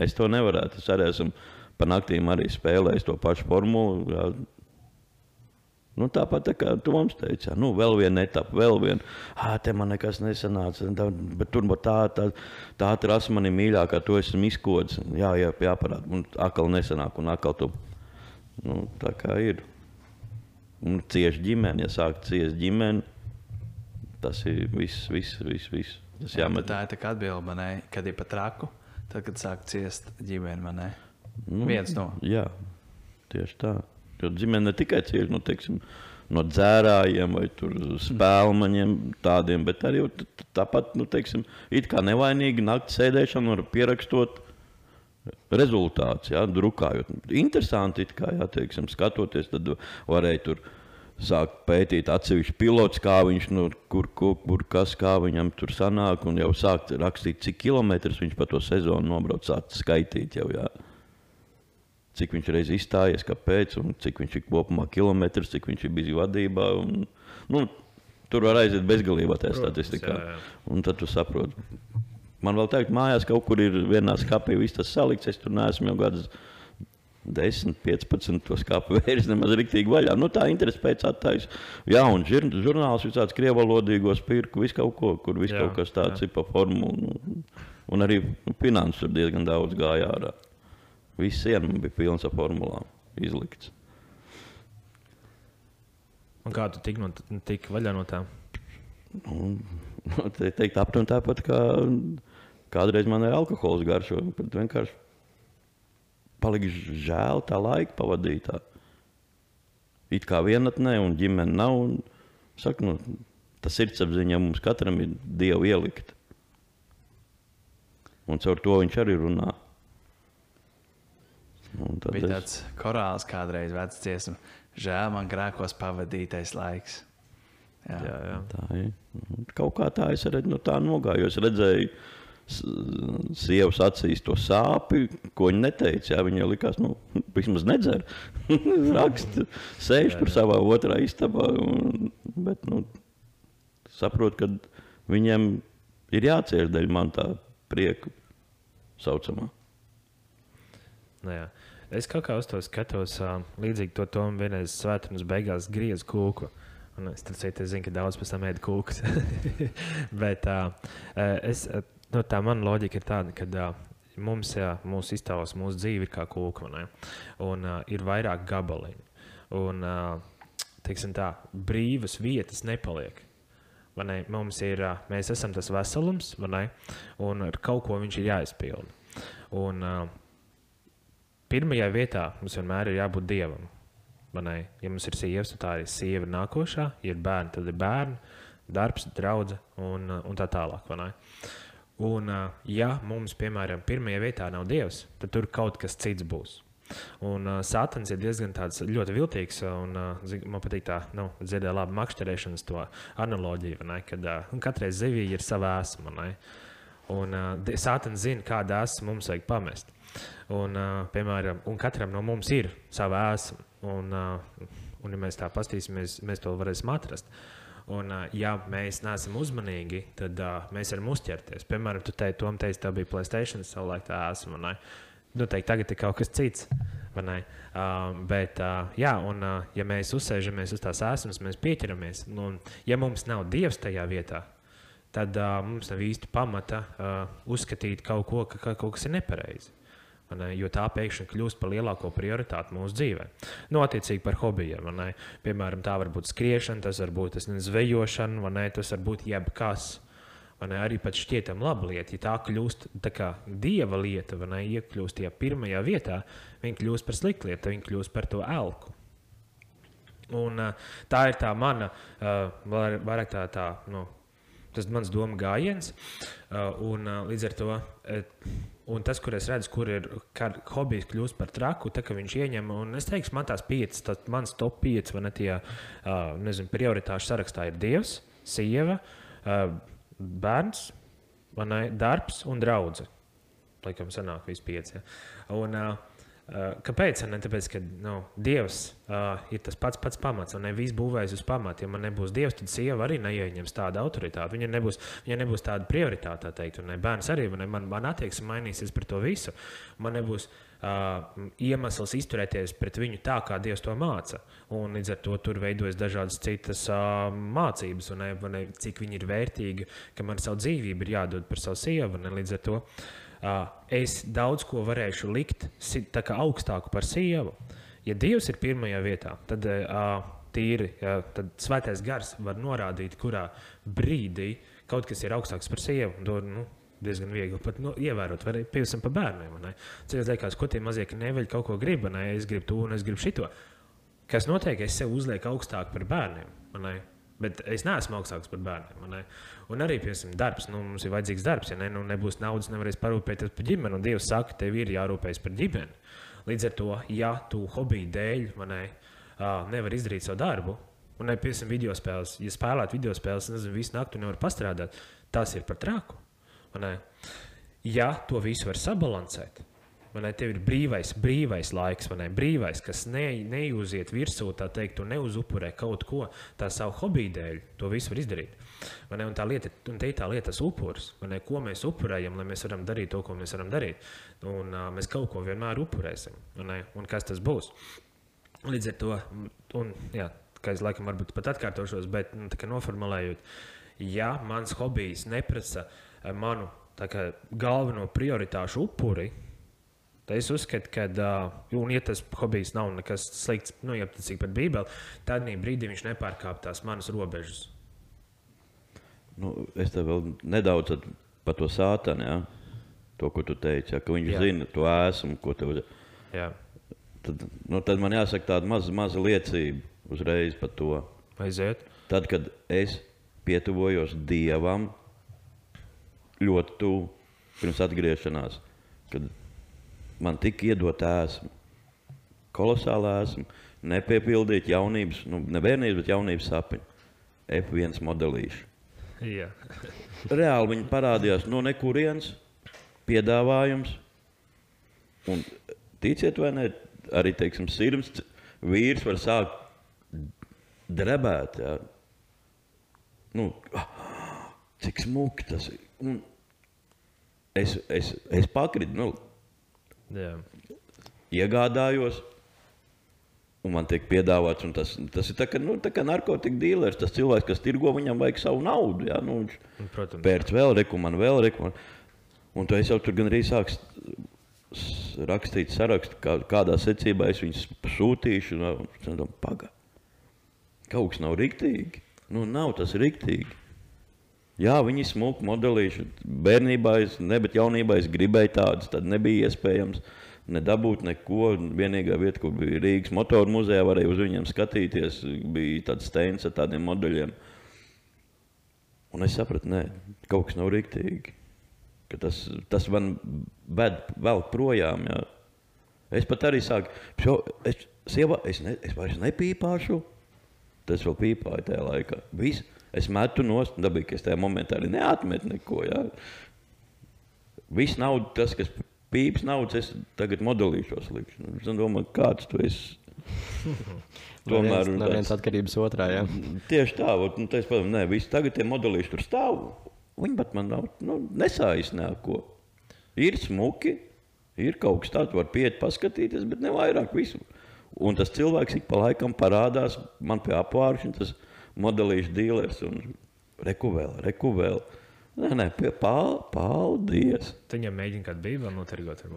es to nevarētu. Es arī esmu pa naktīm arī spēlējis to pašu formulu. Jā. Nu, tāpat tā kā teici, jā, nu, vēl viena etapa, vēl viena. Ah, te man nekas nesanāca. tā- Bet tur tā, tā, tā trasa man ir mīļākā, to esmu izkodis. Jā, jā, jāparāda. Un atkal nesanāk, un atkal tu. Nu, tā kā ir. Un cieši ģimene, ja sāk ciest ģimene, tas ir viss, viss, viss. viss. Tas Jā, jāmet. bet tā ir tā kā atbilde manai, kad ir pat traku, tad, kad sāk ciest ģimene manai. Nu, Viens no. Jā, tieši tā. Jo ģimene ne tikai cieši no, teiksim, no dzērājiem vai spēlmaņiem, tādiem, bet arī tāpat, nu, teiksim, it kā nevainīgi naktas sēdēšana var pierakstot rezultāts, jā, drukājot. Interesanti, kā, jā, teiksim, skatoties, tad varēja tur sākt pētīt atsevišķu pilots, kā viņš, nu, kur, kur, kur kas, kā viņam tur sanāk, un jau sākt rakstīt, cik kilometrus viņš pa to sezonu nobrauc, sākt skaitīt jau, jā cik viņš reiz izstājies, kāpēc, un cik viņš ir kopumā kilometrus, cik viņš ir bijis vadībā. Un, nu, tur var aiziet bezgalībā tajā statistikā. jā, jā. Un tad tu saproti. Man vēl teikt, mājās kaut kur ir vienā skapī viss tas salikts. Es tur neesmu jau gadus 10, 15 to skāpu vērts nemaz rīktīgi vaļā. Nu, tā interese pēc un žir, žurnāls visāds krievalodīgos pirku, visu kaut ko, kur viss kaut kas tāds jā. ir pa formu. Un, un arī nu, finanses tur diezgan daudz gāja ārā. Viss siena bija pilns ar formulām izlikts. Un kā tu tik, no, tik vaļā no tā? Un, te teikt, aptuveni tāpat kā kādreiz man ir alkohols garšo. Vienkārši palika žēl tā laika pavadītā. It kā vienatnē, un ģimene nav. Un, saku, nu, tas sirdsapziņā mums katram ir dievu ielikt. Un caur to viņš arī runā. Tad Bija es- tāds korāls kādreiz vecs dziesma. Žēl man grēkos pavadītais laiks. Jā, Jā, jā. Tā ir. Kaut kā tā es arī no tā nogāju. Es redzēju, sievas acīs to sāpju, ko viņa neteica. Jā, viņa likās, nu, vismaz nedzer. Raksta, sēž tur savā otrā istabā. Un, bet, nu, saprot, ka viņiem ir jācieš dēļ man tā prieka saucamā. Nu, jā. es kaut kā uz to skatos, uh, līdzīgi to Tomu vienreiz svētdienas beigās griezu kūku. Un es, citu, es zinu, ka daudz pēc tam ēd kūkus. Bet uh, es, uh, nu, tā mana loģika ir tāda, ka uh, mums, jā, mūsu iztēlos, mūsu dzīve ir kā kūka, un uh, ir vairāk gabaliņu. Un, uh, tā, brīvas vietas nepaliek. Ne? Mums ir, ā, mēs esam tas veselums, un ar kaut ko viņš ir jāizpilda. Un, ā, pirmajā vietā mums vienmēr ir jābūt dievam. ne? Ja mums ir sievas, tad tā ir sieva nākošā, ja ir bērni, tad ir bērni, darbs, draudzene un, ā, un tā tālāk. Un, ā, ja mums, piemēram, pirmajā vietā nav dievs, tad tur kaut kas cits būs. Un uh, Sātans ir diezgan tāds ļoti viltīgs. Un, uh, man patīk tā, nu, dzirdēt, labi makšķerēšanas to analoģiju, ne, kad uh, katrai zivij ir sava esma. Un uh, Sātans zina, kādu esmu mums vajag pamest. Un, uh, piemēram, un katram no mums ir sava esma. Un, uh, un ja mēs tā paskatīsimies, mēs to varēsim atrast. Un, uh, ja mēs neesam uzmanīgi, tad uh, mēs varam uzķerties. Piemēram, tu teici, Tom, teici, tā bija Playstation, savulaik tā esmu. ne? Nu, teikt, tagad ir kaut kas cits. Uh, bet, uh, jā, un, uh, ja mēs uzsēžamies uz tās esmas, mēs pieķeramies. Nu, un, ja mums nav dievs tajā vietā, tad uh, mums nav īsti pamata uh, uzskatīt kaut ko, ka, ka kaut kas ir nepareizi. Jo tā pēkšņi kļūst par lielāko prioritāti mūsu dzīvē. Nu, attiecīgi par hobijiem. Piemēram, tā var būt skriešana, tas var būt nezinu, zvejošana, ne, tas var būt jebkas. Ne, arī pat šķietam laba lieta, ja tā kļūst tā kā dieva lieta, vai ne, iekļūst tajā pirmajā vietā, viņa kļūst par sliktu lietu, viņa kļūst par to elku. Un, tā ir tā mana, var- vairāk tā, tā nu, Tas mans domu gājiens. Un, līdz ar to un tas, kur es redzu, kur ir hobijs kļūst par traku, tad, kad viņš ieņem, un es teikšu, man tās piecas, tas mans top 5 vai ne tie uh, nezinu, prioritāšu sarakstā ir Dievs, sieva, uh, bērns, ne, darbs un draudzene. Laikam, sanāk, visi pieci. Ja. Un, Uh, kāpēc? Ne tāpēc, ka nu, Dievs uh, ir tas pats, pats pamats, un nevis būvēs uz pamata. Ja man nebūs Dievs, tad sieva arī neieņems tādu autoritāti. Viņa nebūs, viņa nebūs tāda prioritāte, tā teikt. Un ne, bērns arī ne, man, man attieksme mainīsies par to visu. Man nebūs uh, iemesls izturēties pret viņu tā, kā Dievs to māca. Un līdz ar to tur veidojas dažādas citas uh, mācības, un ne, ne, cik viņi ir vērtīgi, ka man savu dzīvību ir jādod par savu sievu. Ne, līdz ar to uh, es daudz ko varēšu likt augstāku par sievu. Ja Dievs ir pirmajā vietā, tad tīri, tad svētais gars var norādīt, kurā brīdī kaut kas ir augstāks par sievu. To, nu, diezgan viegli pat nu, ievērot, vai piemēram par bērniem. Cilvēks liekas, ko tie mazie neveļi kaut ko grib, ne? es gribu to un es gribu šito. Kas notiek, es sev uzlieku augstāk par bērniem. Bet es neesmu augstāks par bērniem. Ne? Un arī, piemēram, darbs. Nu, mums ir vajadzīgs darbs. Ja ne, nu, nebūs naudas, nevarēs parūpēties par ģimeni. Un Dievs saka, tev ir jārūpējas par ģimeni. Līdz ar to, ja tu hobiju dēļ ne, nevar izdarīt savu darbu, un, ne, piemēram, video spēles, ja spēlēt video spēles, nezinu, visu nakti nevar pastrādāt, tas ir par traku. Ja to visu var sabalansēt, Man te ir brīvais, brīvais laiks, man ir brīvais, kas ne, neiziet virsū, tā teikt, un neuzupurē kaut ko tā savu hobiju dēļ. To visu var izdarīt. Ne, un tā lieta, un te ir tā lieta, tas upuris, ne, ko mēs upurējam, lai mēs varam darīt to, ko mēs varam darīt. Un, uh, mēs kaut ko vienmēr upurēsim. Ne, un kas tas būs? Līdz ar to, un, jā, kā es laikam varbūt pat atkārtošos, bet nu, noformulējot, ja mans hobijs neprasa manu kā, galveno prioritāšu upuri, Tad es uzskatu, ka, un, ja tas hobijs nav nekas slikts, nu, ja tas ir par Bībeli, tad brīdī viņš nepārkāp tās manas robežas. Nu, es tev vēl nedaudz par to sātanu, ja? to, ko tu teici, ja? ka viņš jā. zina to esmu, ko tev ir. Tad, nu, tad man jāsaka tāda maza, maza liecība uzreiz par to. Aiziet. Tad, kad es pietuvojos Dievam ļoti tuvu pirms atgriešanās, kad man tika iedot ēsmu. Kolosāla ēsma, nepiepildīt jaunības, nu, ne bērnības, bet jaunības sapņu. F1 modelīši. Yeah. Reāli viņi parādījās no nekurienes, piedāvājums. Un, ticiet vai nē, arī teiksim, sirds vīrs var sākt drebēt. Jā. Nu, cik smuki tas ir. Un es, es, es pakritu. Nu, Jā. Iegādājos, un man tiek piedāvāts, un tas, tas ir tā kā, nu, tā kā narkotika dīlers. Tas cilvēks, kas tirgo, viņam vajag savu naudu. Jā, nu, viņš Protams. pērc vēl reku, man vēl reku. Un to es jau tur gan arī sāku rakstīt sarakstu, kā, kādā secībā es viņus sūtīšu. Un, un, paga. Kaut kas nav riktīgi. Nu, nav tas riktīgi. Jā, viņi smuki modelīši. Bērnībā, es, ne, bet jaunībā es gribēju tādus. Tad nebija iespējams nedabūt neko. Vienīgā vieta, kur bija Rīgas motoru muzejā, varēja uz viņiem skatīties, bija tāds steins ar tādiem modeļiem. Un es sapratu, ka kaut kas nav rīktīgi. Tas, tas man ved vēl projām. Jā. Es pat arī sāku, šo, es, sieva, es, ne, es vairs nepīpāšu. Tas vēl pīpāja tajā laikā. Viss Es metu nost, dabīgi, ka es tajā momentā arī neatmetu neko. Jā. Viss nauda, tas, kas pīps naudas, es tagad modelīšos. Likšu. Es domāju, kāds tu esi. Tomēr no viens, no atkarības otrā. Jā. Tieši tā, ot, nu, es padomāju, nē, visi tagad tie modelīši tur stāv. Viņi pat man nav nu, nesāisnē ko. Ir smuki, ir kaut kas tāds, var pieiet, paskatīties, bet ne vairāk visu. Un tas cilvēks ik pa laikam parādās man pie apvāršana modelīšu dīlers un rekuvēl, rekuvēl. Nē, nē, pie, pal, paldies. Tu viņam mēģini kādu bībeli notirgot.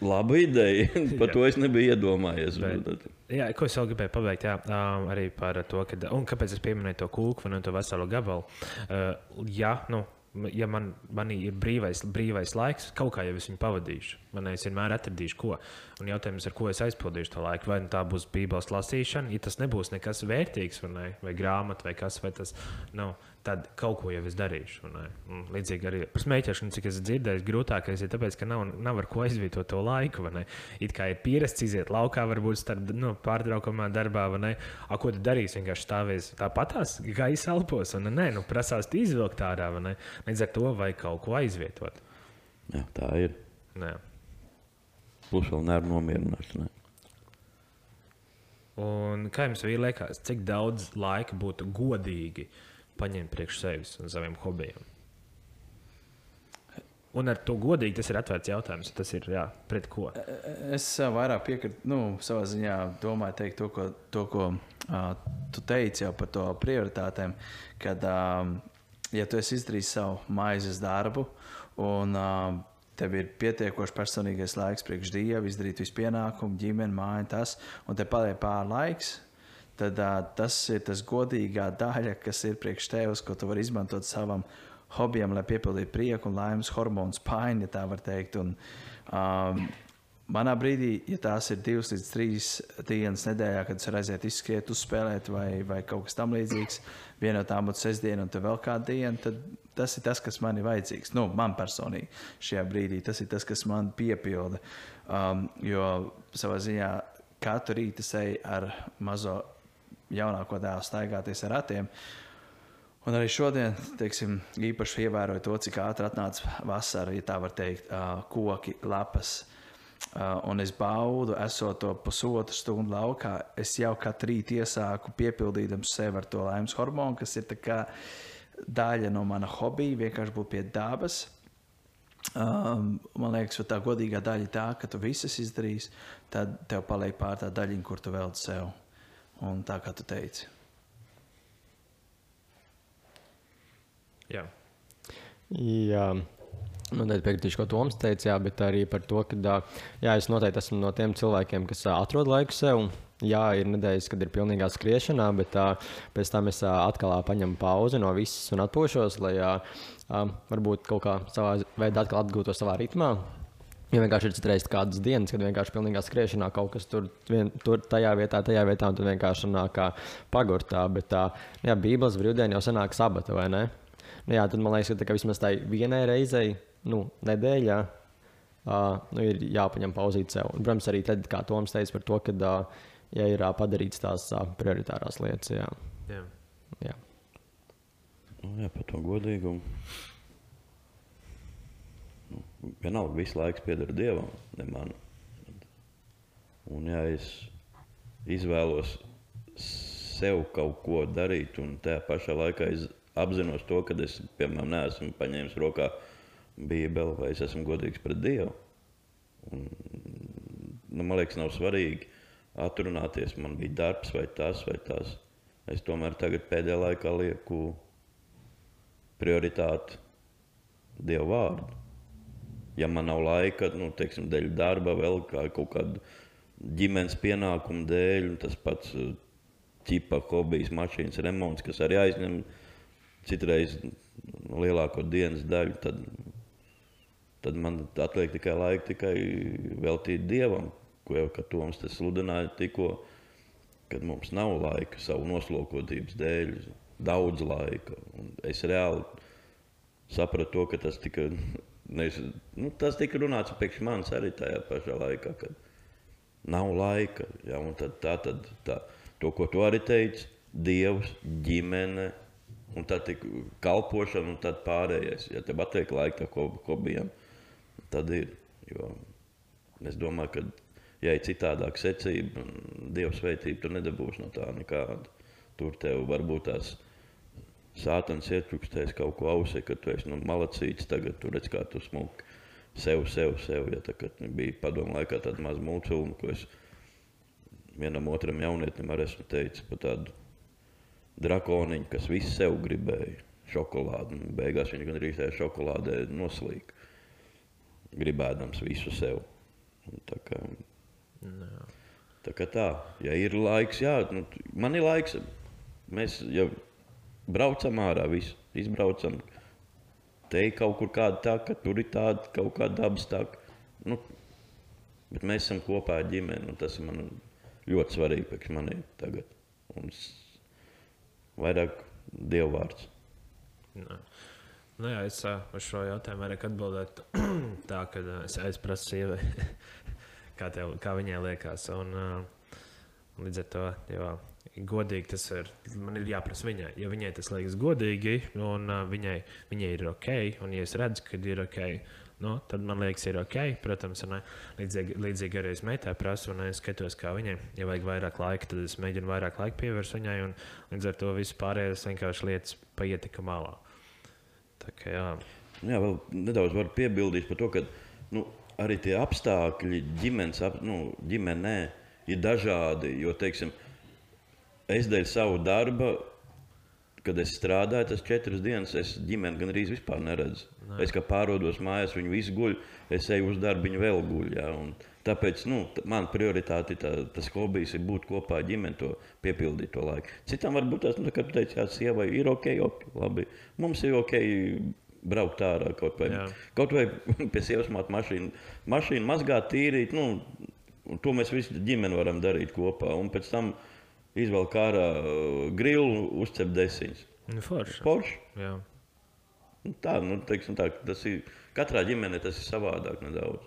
Laba ideja. par to es nebiju iedomājies. Bet, jā, ko es vēl gribēju pabeigt, jā, um, arī par to, ka, un kāpēc es pieminēju to kūku un to veselo gabalu. Uh, jā, nu, ja man, man ir brīvais, brīvais laiks, kaut kā jau es viņu pavadīšu Man es vienmēr atradīšu, ko. Un jautājums, ar ko es aizpildīšu to laiku. Vai nu tā būs Bībeles lasīšana, ja tas nebūs nekas vērtīgs, vai, ne? vai grāmata, vai kas, vai tas nav. Tad kaut ko jau es darīšu. vai ne? Un Līdzīgi arī par smēķēšanu, cik es dzirdēju, grūtākais ir tāpēc, ka nav, nav ar ko aizvietot to laiku. vai ne? It kā ir pierasts iziet laukā, varbūt starp nu, pārtraukumā darbā, vai ne? A, ko tu darīsi? Vienkārši stāvēs tāpatās, gaisa elpos, un nē, nu, prasās izvilkt ārā, vai ne? Līdz ar to vajag kaut ko aizvietot. Jā, tā ir. Nē. Plus vēl nervu nomierināšana. Un kā jums liekas, cik daudz laika būtu godīgi paņemt priekš sevis un saviem hobijiem? Un ar to godīgi tas ir atvērts jautājums. Tas ir jā, pret ko? Es uh, vairāk piekrītu, nu, savā ziņā domāju, teikt to, ko, to, ko uh, tu teici jau par to prioritātēm. Kad, uh, ja tu esi izdarījis savu maizes darbu un uh, tev ir pietiekoši personīgais laiks priekš dieva, izdarīt visu pienākumu, ģimeni, māju, tas, un te paliek pāri laiks. Tad uh, tas ir tas godīgā daļa, kas ir priekš tevis, ko tu vari izmantot savam hobijam, lai piepildītu prieku un laimes hormonu spaiņu, ja tā var teikt. Un, um, manā brīdī, ja tās ir divas līdz trīs dienas nedēļā, kad es varu aiziet, izskriet, uzspēlēt vai, vai kaut kas tamlīdzīgs, viena no tām būtu sestdiena un vēl kāda diena, tad tas ir tas, kas man ir vajadzīgs. Nu, man personīgi šajā brīdī tas ir tas, kas man piepilda. Um, jo savā ziņā katru rītu es eju ar mazo jaunāko dēlu staigāties ar ratiem. Un arī šodien, teiksim, īpaši ievēroju to, cik ātri atnāca vasara, ja tā var teikt, koki, lapas. Un es baudu, esot to pusotru stundu laukā. Es jau katru rītu iesāku piepildījums sev ar to laimes hormonu, kas ir daļa no mana hobija, vienkārši būt pie dabas. Um, man liekas, tā godīgā daļa ir tā, ka tu visas izdarīsi, tad tev paliek pār tā daļiņa, kur tu veltīji sev. Un tā kā tu teici. Jā. Jā. Noteikti piekritīšu, ko Toms teica, jā, bet arī par to, ka jā, es noteikti esmu no tiem cilvēkiem, kas atrod laiku sev. Jā, ir nedēļas, kad ir pilnīgā skriešanā, bet tā, pēc tam es atkal paņemu pauzi no visas un atpūšos, lai jā, varbūt kaut kā savā veidā atkal atgūtu to savā ritmā. Ja vienkārši ir citreiz kādas dienas, kad vienkārši pilnīgā skriešanā kaut kas tur, vien, tur tajā vietā, tajā vietā, un tad vienkārši nāk kā pagurtā. Bet tā, jā, Bībeles brīvdiena jau sanāk sabata, vai ne? Nu, jā, tad man liekas, ka tā, vismaz tai vienai reizei nu, nedēļā uh, nu, ir jāpaņem pauzīt sev. Un, protams, arī tad, kā Toms teica par to, ka, uh, ja ir uh, padarīts tās uh, prioritārās lietas, jā. Jā. jā. Nu, jā, par to godīgumu. Vienalga, visu laiku pieder dievam, ne man. Un, ja es izvēlos sev kaut ko darīt, un tajā pašā laikā es apzinos to, ka es, piemēram, neesmu paņēmis rokā Bībeli, vai es esmu godīgs pret Dievu. Un, nu, man liekas, nav svarīgi atrunāties, man bija darbs vai tas vai tas. Es tomēr tagad pēdējā laikā lieku prioritāti Dieva vārdu. Ja man nav laika, nu, teiksim, dēļ darba, vēl kā kaut kāda ģimenes pienākuma dēļ, un tas pats ķipa hobijs, mašīnas remonts, kas arī aizņem citreiz lielāko dienas daļu, tad, tad man atliek tikai laika tikai veltīt Dievam, ko jau Toms te sludināja tikko, kad mums nav laika savu noslokotības dēļ, daudz laika. Un es reāli sapratu to, ka tas tika, nevis, nu, tas tika runāts priekš manis arī tajā pašā laikā, kad nav laika. Ja, tad, tā, tad, tā, to, ko tu arī teici, Dievs, ģimene, un tad tik kalpošana, un tad pārējais. Ja tev atliek laika tam hobijam, tad ir. Jo es domāju, ka, ja ir citādāk secība, Dieva svētība, tu nedabūsi no tā nekādu. Tur tev varbūt tās sātans ietrukstēs kaut ko ausī, ka tu esi nu, malacīts, tagad tu redz, kā tu smuki. Sev, sev, sev. Ja tā bija padomu laikā tāda maza mūcīga, ko es vienam otram jaunietim arī esmu teicis par tādu drakoniņu, kas visu sev gribēja. Šokolādi. Beigās viņš gandrīz tajā šokolādē noslīka. Gribēdams visu sev. Tā kā, No. tā kā tā, ja ir laiks, jā, nu, man ir laiks. Mēs jau braucam ārā, visu izbraucam. Te ir kaut kur kāda tā, ka tur ir tāda kaut kāda dabas tā. Nu, Bet mēs esam kopā ar ģimeni, un tas ir man ļoti svarīgi priekš manī tagad. Un vairāk dievvvārds. Nu, jā, es uz šo jautājumu vairāk atbildētu tā, ka es aizprasu sievai, kā, tev, kā viņai liekas. Un, līdz ar to, jo, godīgi tas ir, man ir jāprasa viņai. Ja viņai tas liekas godīgi, un uh, viņai, viņai ir ok, un ja es redzu, ka ir ok, nu, tad man liekas, ir ok. Protams, un, līdzīgi, līdzīgi arī es meitai prasu, un es skatos, kā viņai, ja vajag vairāk laika, tad es mēģinu vairāk laika pievērst viņai, un līdz ar to visu pārējās vienkārši lietas paietika malā. Tā kā jā. Jā, vēl nedaudz varu piebildīt par to, ka nu, arī tie apstākļi ģimenes, ap, nu, ģimenē ir dažādi. Jo, teiksim, es dēļ savu darba, kad es strādāju, tas četras dienas, es ģimeni gan arī vispār neredzu. Nē. Es kā pārodos mājās, viņi visi guļ, es eju uz darbu, viņi vēl guļ. Jā, un Tāpēc nu, man prioritāte ir tā, tas hobijs, ir būt kopā ar ģimeni, to piepildīt to laiku. Citam varbūt tas, nu, tā, kā tu teici, jā, sievai ir ok, ok, labi. Mums ir ok braukt ārā kaut vai, Jā. kaut vai pie sievas māte mašīnu, mašīnu mazgāt, tīrīt. Nu, to mēs visi ģimeni varam darīt kopā. Un pēc tam izvēlēt ārā uh, grilu, uzcept desiņas. Nu, forši. Porš. Jā. Nu, Tā, nu, teiksim, tā, tas ir katrā ģimenē tas ir savādāk nedaudz.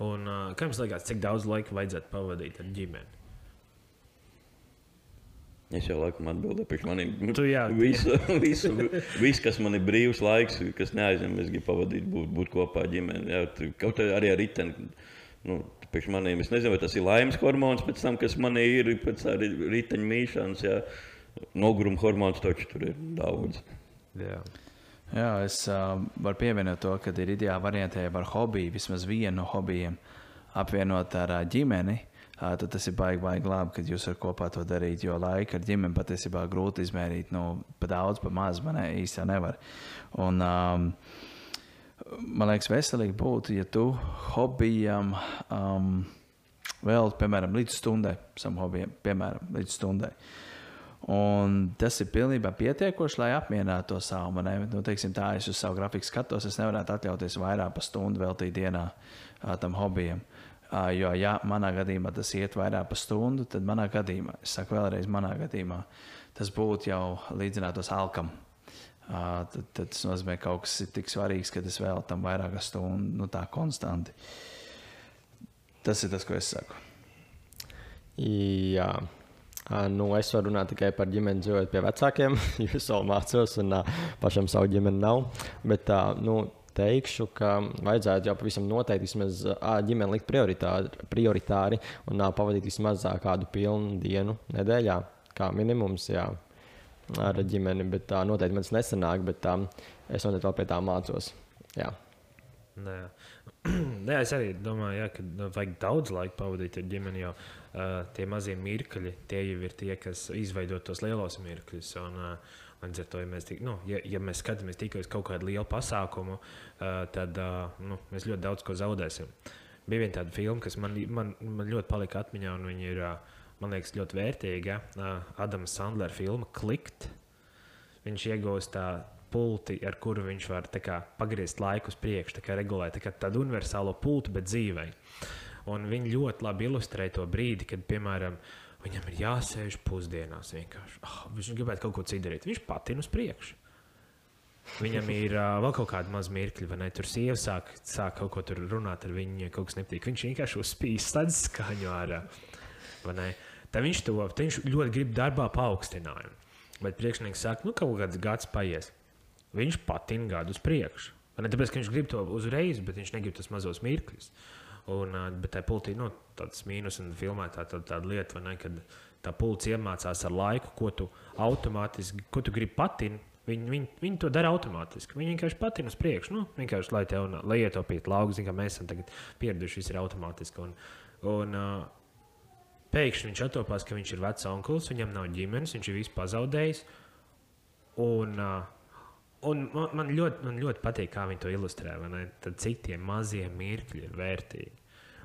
Un, uh, kā jums liekas, cik daudz laika vajadzētu pavadīt ar ģimeni? Es jau laikam atbildēju maniem. Tu jā. visu, visu, visu, kas man ir brīvs laiks, kas neaizņem, es gribu pavadīt, būt, būt kopā ar ģimeni. Jā, kaut arī ar riteni. Nu, priekš maniem, es nezinu, vai tas ir laimes hormons, pēc tam, kas man ir pēc tam riteņa mīšanas. Jā. Noguruma hormons taču tur ir daudz. Jā. Jā, es uh, varu pievienot to, ka ir ideāli variantē ar hobiju, vismaz vienu no hobijiem, apvienot ar uh, ģimeni. Uh, tad tas ir baigi, baigi labi, kad jūs varat kopā to darīt. Jo laika ar ģimeni patiesībā grūti izmērīt. Nu, pa daudz, pa maz man īstenībā nevar. Un, um, man liekas, veselīgi būtu, ja tu hobijam um, vēl, piemēram, līdz stundai, savam hobijam, piemēram, līdz stundai. Un tas ir pilnībā pietiekoši, lai apmierinātu to savu. Nu, teiksim, tā es uz savu grafiku skatos. Es nevaru atļauties vairāk par stundu veltīt dienā ā, tam hobijam. Ā, Jo, ja manā gadījumā tas iet vairāk par stundu, tad manā gadījumā, es saku vēlreiz, manā gadījumā, tas būtu jau līdzinātos alkam. Ā, Tad, tad tas nozīmē, ka kaut kas ir tik svarīgs, ka es vēl tam vairāk par stundu, nu tā konstanti. Tas ir tas, ko es saku. Jā. Nu, es varu runāt tikai par ģimeni, dzīvojot pie vecākiem. Jūs vēl mācos, un ā, pašam savu ģimeni nav. Bet tā, nu, teikšu, ka vajadzētu jau pavisam noteikti vismaz ģimeni likt prioritāri, prioritāri un ā, pavadīt vismaz kādu pilnu dienu nedēļā, kā minimums. Jā. Ar ģimeni, bet tā noteikti man tas nesanāk, bet tā, es noteikti vēl pie tā mācos. Jā. Nē. Nē, es arī domāju, jā, ka nu, vajag daudz laika pavadīt ar ģimeni. Jo uh, tie mazie mirkļi, tie jau ir tie, kas izveido tos lielos mirkļus. Un, uh, Līdz ar to, ja mēs, tik, nu, ja, ja mēs skatāmies tikai uz kaut kādu lielu pasākumu, uh, tad uh, nu, mēs ļoti daudz ko zaudēsim. Bija viena tāda filma, kas man, man, man ļoti palika atmiņā, un viņa ir, uh, man liekas, ļoti vērtīga. Adama Sandlera filma Klikt. Viņš iegūst tā pulti, ar kuru viņš var kā, pagriezt laiku uz priekšu, kā regulēt tā kā tādu universālo pultu, bet dzīvē. Un viņi ļoti labi ilustrē to brīdi, kad, piemēram, viņam ir jāsēž pusdienās vienkārši. Oh, viņš gribētu kaut ko citu darīt. Viņš patina uz priekšu. Viņam ir uh, vēl kaut kāda maza mirkļa, vai ne? Tur sieva sāk, sāk kaut ko runāt ar viņu, ja kaut kas nepatīk. Viņš vienkārši uzspīd slēdz skaņu ārā. vai ne? Tad viņš to tad viņš ļoti grib darbā paaugstinājumu. Bet priekšnieks saka, nu kaut kāds gads paies. Viņš patina gadu uz priekšu. Ne tāpēc, ka viņš grib to uzreiz, bet viņš negrib tos mazos mirkļus. Un, bet tā pultī, nu, tāds mīnus un filmē tā, tā, tāda lieta, ne, kad tā pults iemācās ar laiku, ko tu automātiski, ko tu gribi patināt. Viņi, viņi, viņi to dara automātiski. Viņi vienkārši patina uz priekšu. Nu, vienkārši, lai, tev, lai ietaupītu lauku, zināmā mērā, mēs esam pieraduši, viss ir automātiski. Un, un, uh, pēkšņi viņš attopās, ka viņš ir vecs onkls, viņam nav ģimenes, viņš ir visu pazaudējis. Un, un man, man, ļoti, man ļoti patīk, kā viņi to ilustrē. Tad cik tie mazie mirkļi ir vērtīgi.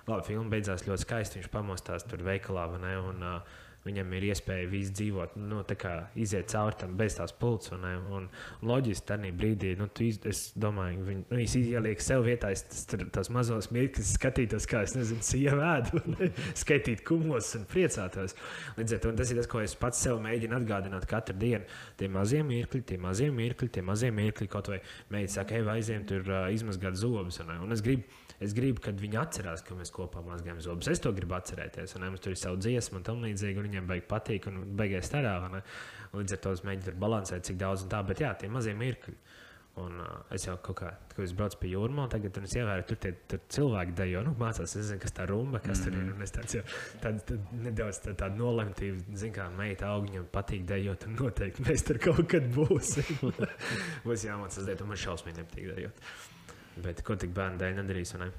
Labi, filma beidzās ļoti skaisti. Viņš pamostās tur veikalā vai ne, un uh, Viņam ir iespēja visu dzīvot, nu, tā kā iziet cauri tam bez tās pulces. Un, un, un loģiski, tajā brīdī, nu, tu, iz- es domāju, viņ, nu, ieliek sev vietā, es tos mazos mirkļus skatītos, kā es nezinu, sieva ēdu, un skaitīt kumos un priecātos. Līdz ar to tas ir tas, ko es pats sev mēģinu atgādināt katru dienu. Tie mazie mirkļi, tie mazie mirkļi, tie mazie mirkļi, kaut vai meitene saka, ej, aizējām tur uh, izmazgāt zobus. Un, un es gribu. Es gribu, kad viņi atcerās, ka mēs kopā mazgājam zobus. Es to gribu atcerēties. Un, mums tur ir savu dziesmu, un tam līdzīgi. Viņiem beigas patīk, un beigās un Līdz ar to es mēģinu tur balansēt, cik daudz un tā. Bet jā, tie mazie mirkļi. Un, uh, es jau kaut kā, kad es braucu pie jūrmā, tagad es ievēroju, tur tie tur cilvēki dejo, nu, mācās, es zinu, kas tā rumba, kas mm -hmm. tur ir. Un es tāds jau tād, tād, nedaudz tā, tāda nolemtīva, zinu, kā meita augņam patīk dejot, un noteikti mēs tur kaut kad būsim. Būs jāmācās dejot, un man šausmīgi nepatīk dejot. Bet ko tik bērnu dēļ nedarīs? Ne?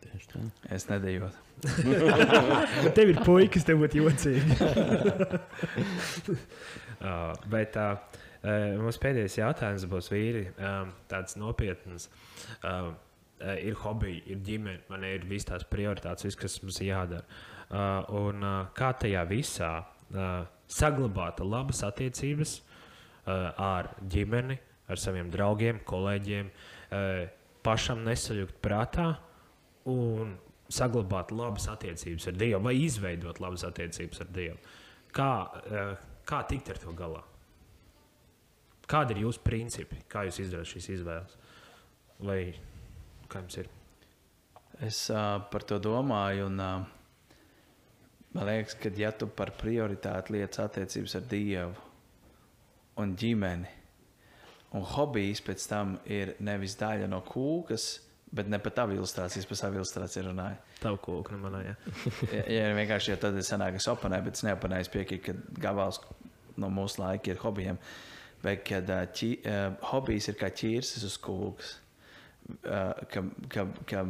Tieši tā. Es nedēļu. Tev ir puikas, tev būtu jocīgi. uh, bet uh, uh, mums pēdējais jautājums būs vīri. Um, tāds nopietns. Uh, uh, ir hobiji, ir ģimene, man ir visas tās prioritātes, viss, kas mums jādara. Uh, un uh, kā tajā visā uh, saglabāt labas attiecības uh, ar ģimeni, ar saviem draugiem, kolēģiem, uh, pašam nesaļūt prātā un saglabāt labas attiecības ar Dievu, vai izveidot labas attiecības ar Dievu. Kā, eh, kā tikt ar to galā? Kādi ir jūsu principi? Kā jūs izdarāt šīs izvēles? Vai kā jums ir? Es uh, par to domāju, un uh, man liekas, ka ja tu par prioritāti lietas attiecības ar Dievu un ģimeni, un hobijs pēc tam ir nevis daļa no kūkas, bet ne pat tā ilustrācijas, par savu ilustrāciju runāju. Tavu kūku, nu manā, jā. Ja, ja vienkārši ja tad es sanāku, es oponēju, bet es neoponēju, es piekrītu, ka gabals no mūsu laika ir hobijiem. Bet kad uh, ķi, uh, hobijs ir kā ķīrsis uz kūkas, uh, ka, ka, ka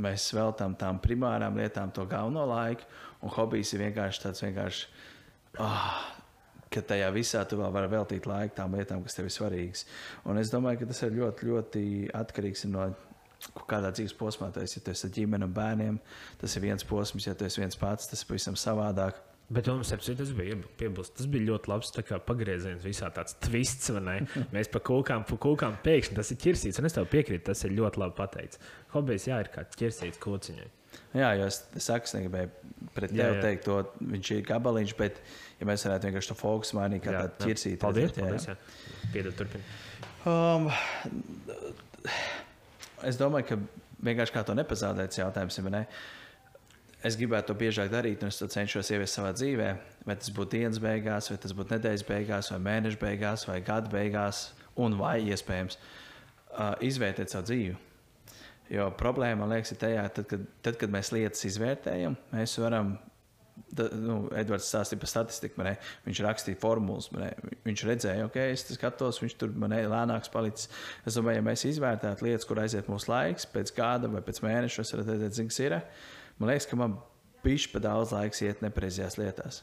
mēs veltām tām primārām lietām to galveno laiku, un hobijs ir vienkārši tāds vienkārši. Oh, ka tajā visā tu vēl vari veltīt laiku tām lietām, kas tev ir svarīgas. Un es domāju, ka tas ir ļoti, ļoti atkarīgs no kādā dzīves posmā tu esi. Ja tu esi ar ģimeni un bērniem, tas ir viens posms, ja tu esi viens pats, tas ir pavisam savādāk. Bet mums apsver, tas bija piebilst. Tas bija ļoti labs pagrieziens, visā tāds twists? Mēs pa kūkām, pa kūkām pēkšņi tas ir ķirsīts, un es tev piekrītu, tas ir ļoti labi pateikts. Hobijs, jā, ir kā ķirsīts kūciņai. Jā, jo es, saku, es negribēju pret Jā, tevi jā. teikt, to viņš ir gabaliņš, bet ja mēs varētu vienkārši to fokusu mainīt, kā Jā, tādu ķirsīti. Paldies, redzēt, jā, paldies. Jā. Piedod, turpini. Um, es domāju, ka vienkārši kā to nepazaudēt, jautājums ir. Ne? Es gribētu to biežāk darīt, un es to cenšos ieviest savā dzīvē. Vai tas būtu dienas beigās, vai tas būtu nedēļas beigās, vai mēneša beigās, vai gada beigās, un vai iespējams uh, izvērtēt savu dzīvi. Jo problēma, man liekas, ir tajā, tad, kad, tad, kad mēs lietas izvērtējam, mēs varam Da, nu, Edvards stāstīja par statistiku. Man, ne, viņš rakstīja formulas. Man, ne, viņš redzēja, okay, es skatos, viņš tur man, ne, lēnāks palicis. Es domāju, ja mēs izvērtētu lietas, kur aiziet mūsu laiks, pēc gada vai pēc mēneša, es varu redzēt, cik tas ir. Man liekas, ka man bija pa daudz laiks iet nepareizajās lietās.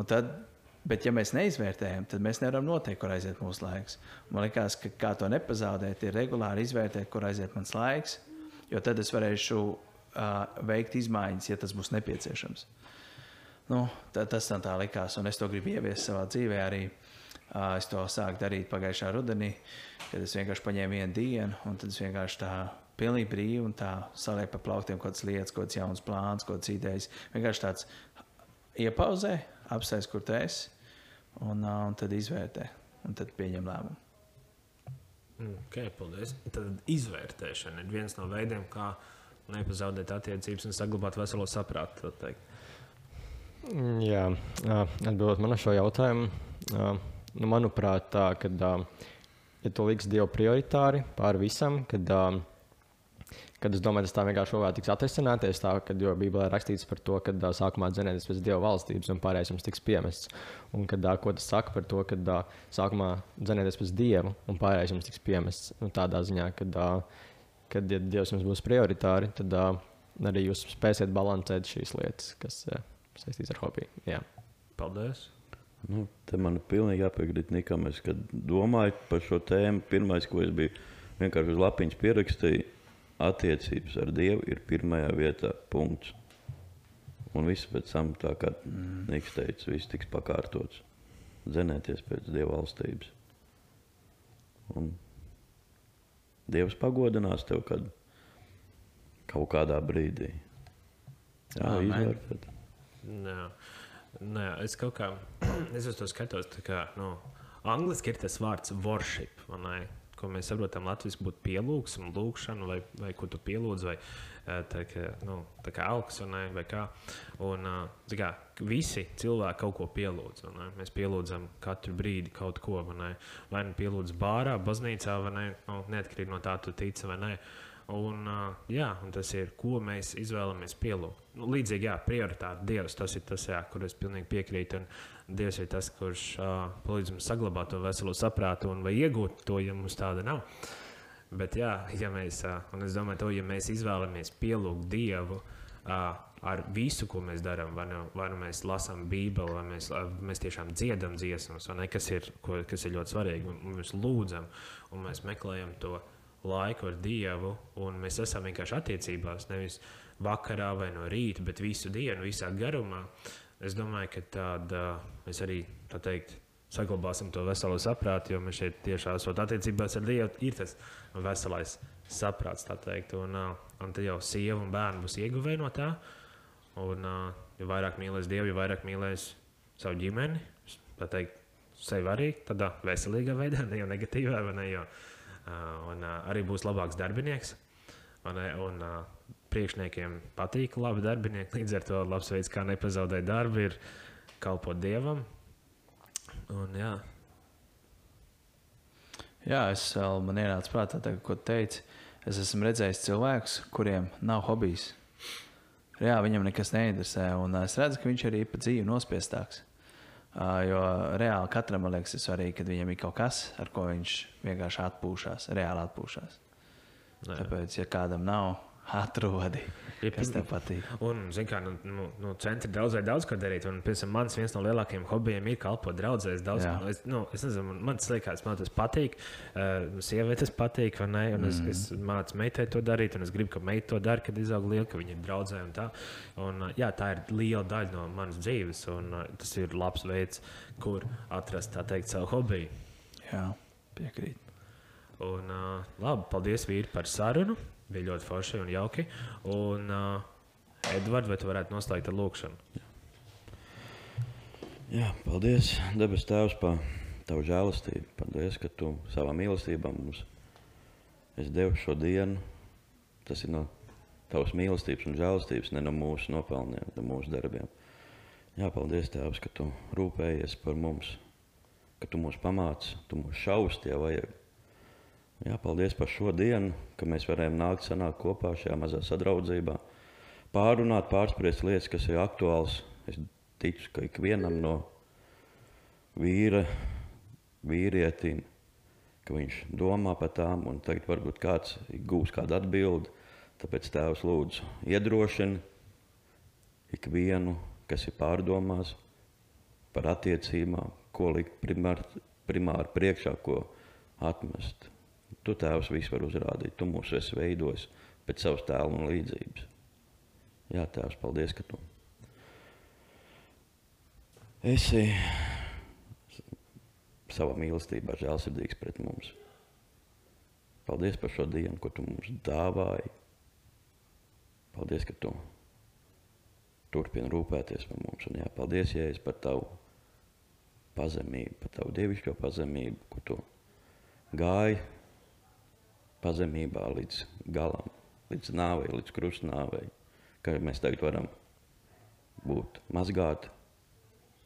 Un tad, bet, ja mēs neizvērtējam, tad mēs nevaram noteikt, kur aiziet mūsu laiks. Man liekas, ka kā to nepazaudēt, ir regulāri izvērtēt, kur aiziet mans laiks, jo tad es varēšu uh, veikt izmaiņas, ja tas būs nepieciešams. Nu, tā, tas tā, tā likās, un es to gribu ieviest savā dzīvē. Arī uh, es to sāku darīt pagājušā rudenī, kad es vienkārši paņēmu vienu dienu, un tad es vienkārši tā pilnīgi brīvi un tā salieku pa plauktiem kaut kādas lietas, kaut kādas jaunas plānas, kaut kādas idejas. Vienkārši tāds iepauzē, apsēs, kur tu esi, un, uh, un tad izvērtē, un tad pieņem lēmumu. Mm, Okay, paldies. Tad izvērtēšana ir viens no veidiem, kā nepazaudēt attiecības un saglabāt veselo saprātu. Mm, Jā, atbildot man uz šo jautājumu, nu, manuprāt, tā, kad, ja tu liksi Dievu prioritāri pār visam, kad, kad es domāju, tas tā vienkārši vēl tiks atrisināties, tā, kad, jo Bībelē rakstīts par to, ka ā, sākumā dzinēties pēc Dieva valstības un pārējais jums tiks piemests. Un kad, ā, ko tas saka par to, ka ā, sākumā dzinēties pēc Dieva un pārējais jums tiks piemests. Nu, tādā ziņā, kad, ā, kad ja Dievs jums būs prioritāri, tad ā, arī jūs spēsiet balansēt šīs lietas, kas ā, saistīts ar hobiju. Jā. Paldies. Nu, te man ir pilnīgi jāpiekrīt Nikam. Es, kad domāju par šo tēmu, pirmais, ko es biju vienkārši uz lapiņas pierakstīju, attiecības ar Dievu ir pirmajā vietā. Punkts. Un viss pēc tam, tā kā mm. Niks teica, viss tiks pakārtots. Zenēties pēc Dieva valstības. Un Dievs pagodinās tev, kad kaut kādā brīdī. Jā, izvērtēt. Nē, nē, es kaut kā es uz to skatos. tā Kā, nu, angliski ir tas vārds worship, vai ne? Ko mēs saprotam latviešu būtu pielūgsme, lūgšana, vai, vai ko tu pielūdz, vai eh, tā kā, nu, tā kā augs vai, kā. Un, eh, kā visi cilvēki kaut ko pielūdz. ne? Mēs pielūdzam katru brīdi kaut ko, ne? Vai nu pielūdz bārā, baznīcā, vai ne? Nu, neatkarīgi no tā, tu tici vai nē. Un, uh, jā, un tas ir, ko mēs izvēlamies pielūgt. Nu, līdzīgi, jā, prioritāte Dievs. Tas ir tas, jā, kur es pilnīgi piekrītu. Un Dievs ir tas, kurš uh, palīdz mums saglabāt to veselo saprātu un vai iegūt to, ja mums tāda nav. Bet, jā, ja mēs, uh, un es domāju, to, ja mēs izvēlamies pielūgt Dievu uh, ar visu, ko mēs darām, vai, nu, vai nu mēs lasām Bībeli, vai mēs, uh, mēs tiešām dziedam dziesmas, vai ne, kas ir, ko, kas ir ļoti svarīgi, un, mēs lūdzam, un mēs meklējam to laiku ar Dievu, un mēs esam vienkārši attiecībās, nevis vakarā vai no rīta, bet visu dienu, visā garumā. Es domāju, ka tāda mēs arī tā teikt. Saglabāsim to veselo saprātu, jo mēs šeit tiešām esam attiecībās ar Dievu. Ir tas veselais saprāts, tā teikt. Un, un tad jau sieva un bērni būs ieguvēji no tā. Un, jo vairāk mīlēs Dievu, jo vairāk mīlēs savu ģimeni, tā teikt, sevi arī tādā veselīgā veidā, ne jau negatīvā, vai ne Uh, un arī būs labāks darbinieks. Un, un priekšniekiem patīk labi darbinieki. Līdz ar to labs veids, kā nepazaudēt darbu, ir kalpot dievam. Un, jā. Jā, es vēl man ienāca prātā, tā, ko teici. Es esmu redzējis cilvēkus, kuriem nav hobijs. Jā, viņam nekas neinteresē. Un es redzu, ka viņš arī pa dzīvi nospiestāks. Uh, jo reāli katram liekas, ir svarīgi, ka viņam ir kaut kas, ar ko viņš vienkārši atpūšas, reāli atpūšas. Tāpēc, ja kādam nav, atrodi, Ja kas tev patīk. Un, zin kā, nu, nu, nu centri daudzai daudz ko darīt. Un, piemēram, mans viens no lielākajiem hobijiem ir kalpot draudzēs. Daudz, Jā. es, nu, es nezinu, man, tas liekas, man tas patīk. Uh, Sievietes patīk, vai ne? Un es, mm. es mācu meitai to darīt, un es gribu, ka meita to dara, kad izaug liela, ka viņa ir draudzē un tā. Un, uh, jā, tā ir liela daļa no manas dzīves, un uh, tas ir labs veids, kur atrast, tā teikt, savu hobiju. Jā, piekrīt. Un, uh, labi, paldies, vīri, par sarunu. Bija ļoti forši un jauki. Un, uh, Edvards, vai tu varētu noslēgt ar lūkšanu? Jā, paldies, debes Tēvs, par Tavu žēlastību. Paldies, ka Tu savā mīlestībā mums esi devis šo dienu. Tas ir no Tavas mīlestības un žēlastības, ne no mūsu nopelniem, no mūsu darbiem. Jā, paldies, Tēvs, ka Tu rūpējies par mums, ka Tu mūs pamāci, Tu mūs šausti, ja vajag. Jā, paldies par šo dienu, ka mēs varējām nākt sanākt kopā šajā mazā sadraudzībā, pārunāt, pārspriest lietas, kas ir aktuāls. Es ticu, ka ikvienam no vīra, vīrietim, ka viņš domā par tām, un tagad varbūt kāds gūs kādu atbildi. Tāpēc Tēvs lūdzu iedrošina ikvienu, kas ir pārdomās par attiecībām, ko likt primāri, primāri priekšā, ko atmest. Tu Tēvs visu var uzrādīt, Tu mūs esi veidojis pēc savas tēla un līdzības. Jā, Tēvs, paldies, ka Tu esi savā mīlestībā žēlsirdīgs pret mums. Paldies par šo dienu, ko Tu mums dāvāji. Paldies, ka Tu turpini rūpēties par mums. Un jā, paldies, Jēzus, par Tavu pazemību, par Tavu dievišķo pazemību, ko Tu gāji pazemībā līdz galam, līdz nāvei, līdz krustnāvei, ka mēs tagad varam būt mazgāti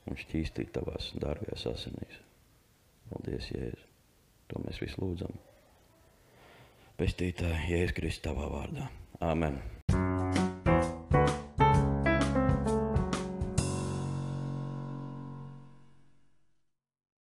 un šķīstīt tavās dārgajās asinīs. Paldies, Jēzu. To mēs visi lūdzam. Pestītāji, Jēzus Kristus tavā vārdā. Āmen.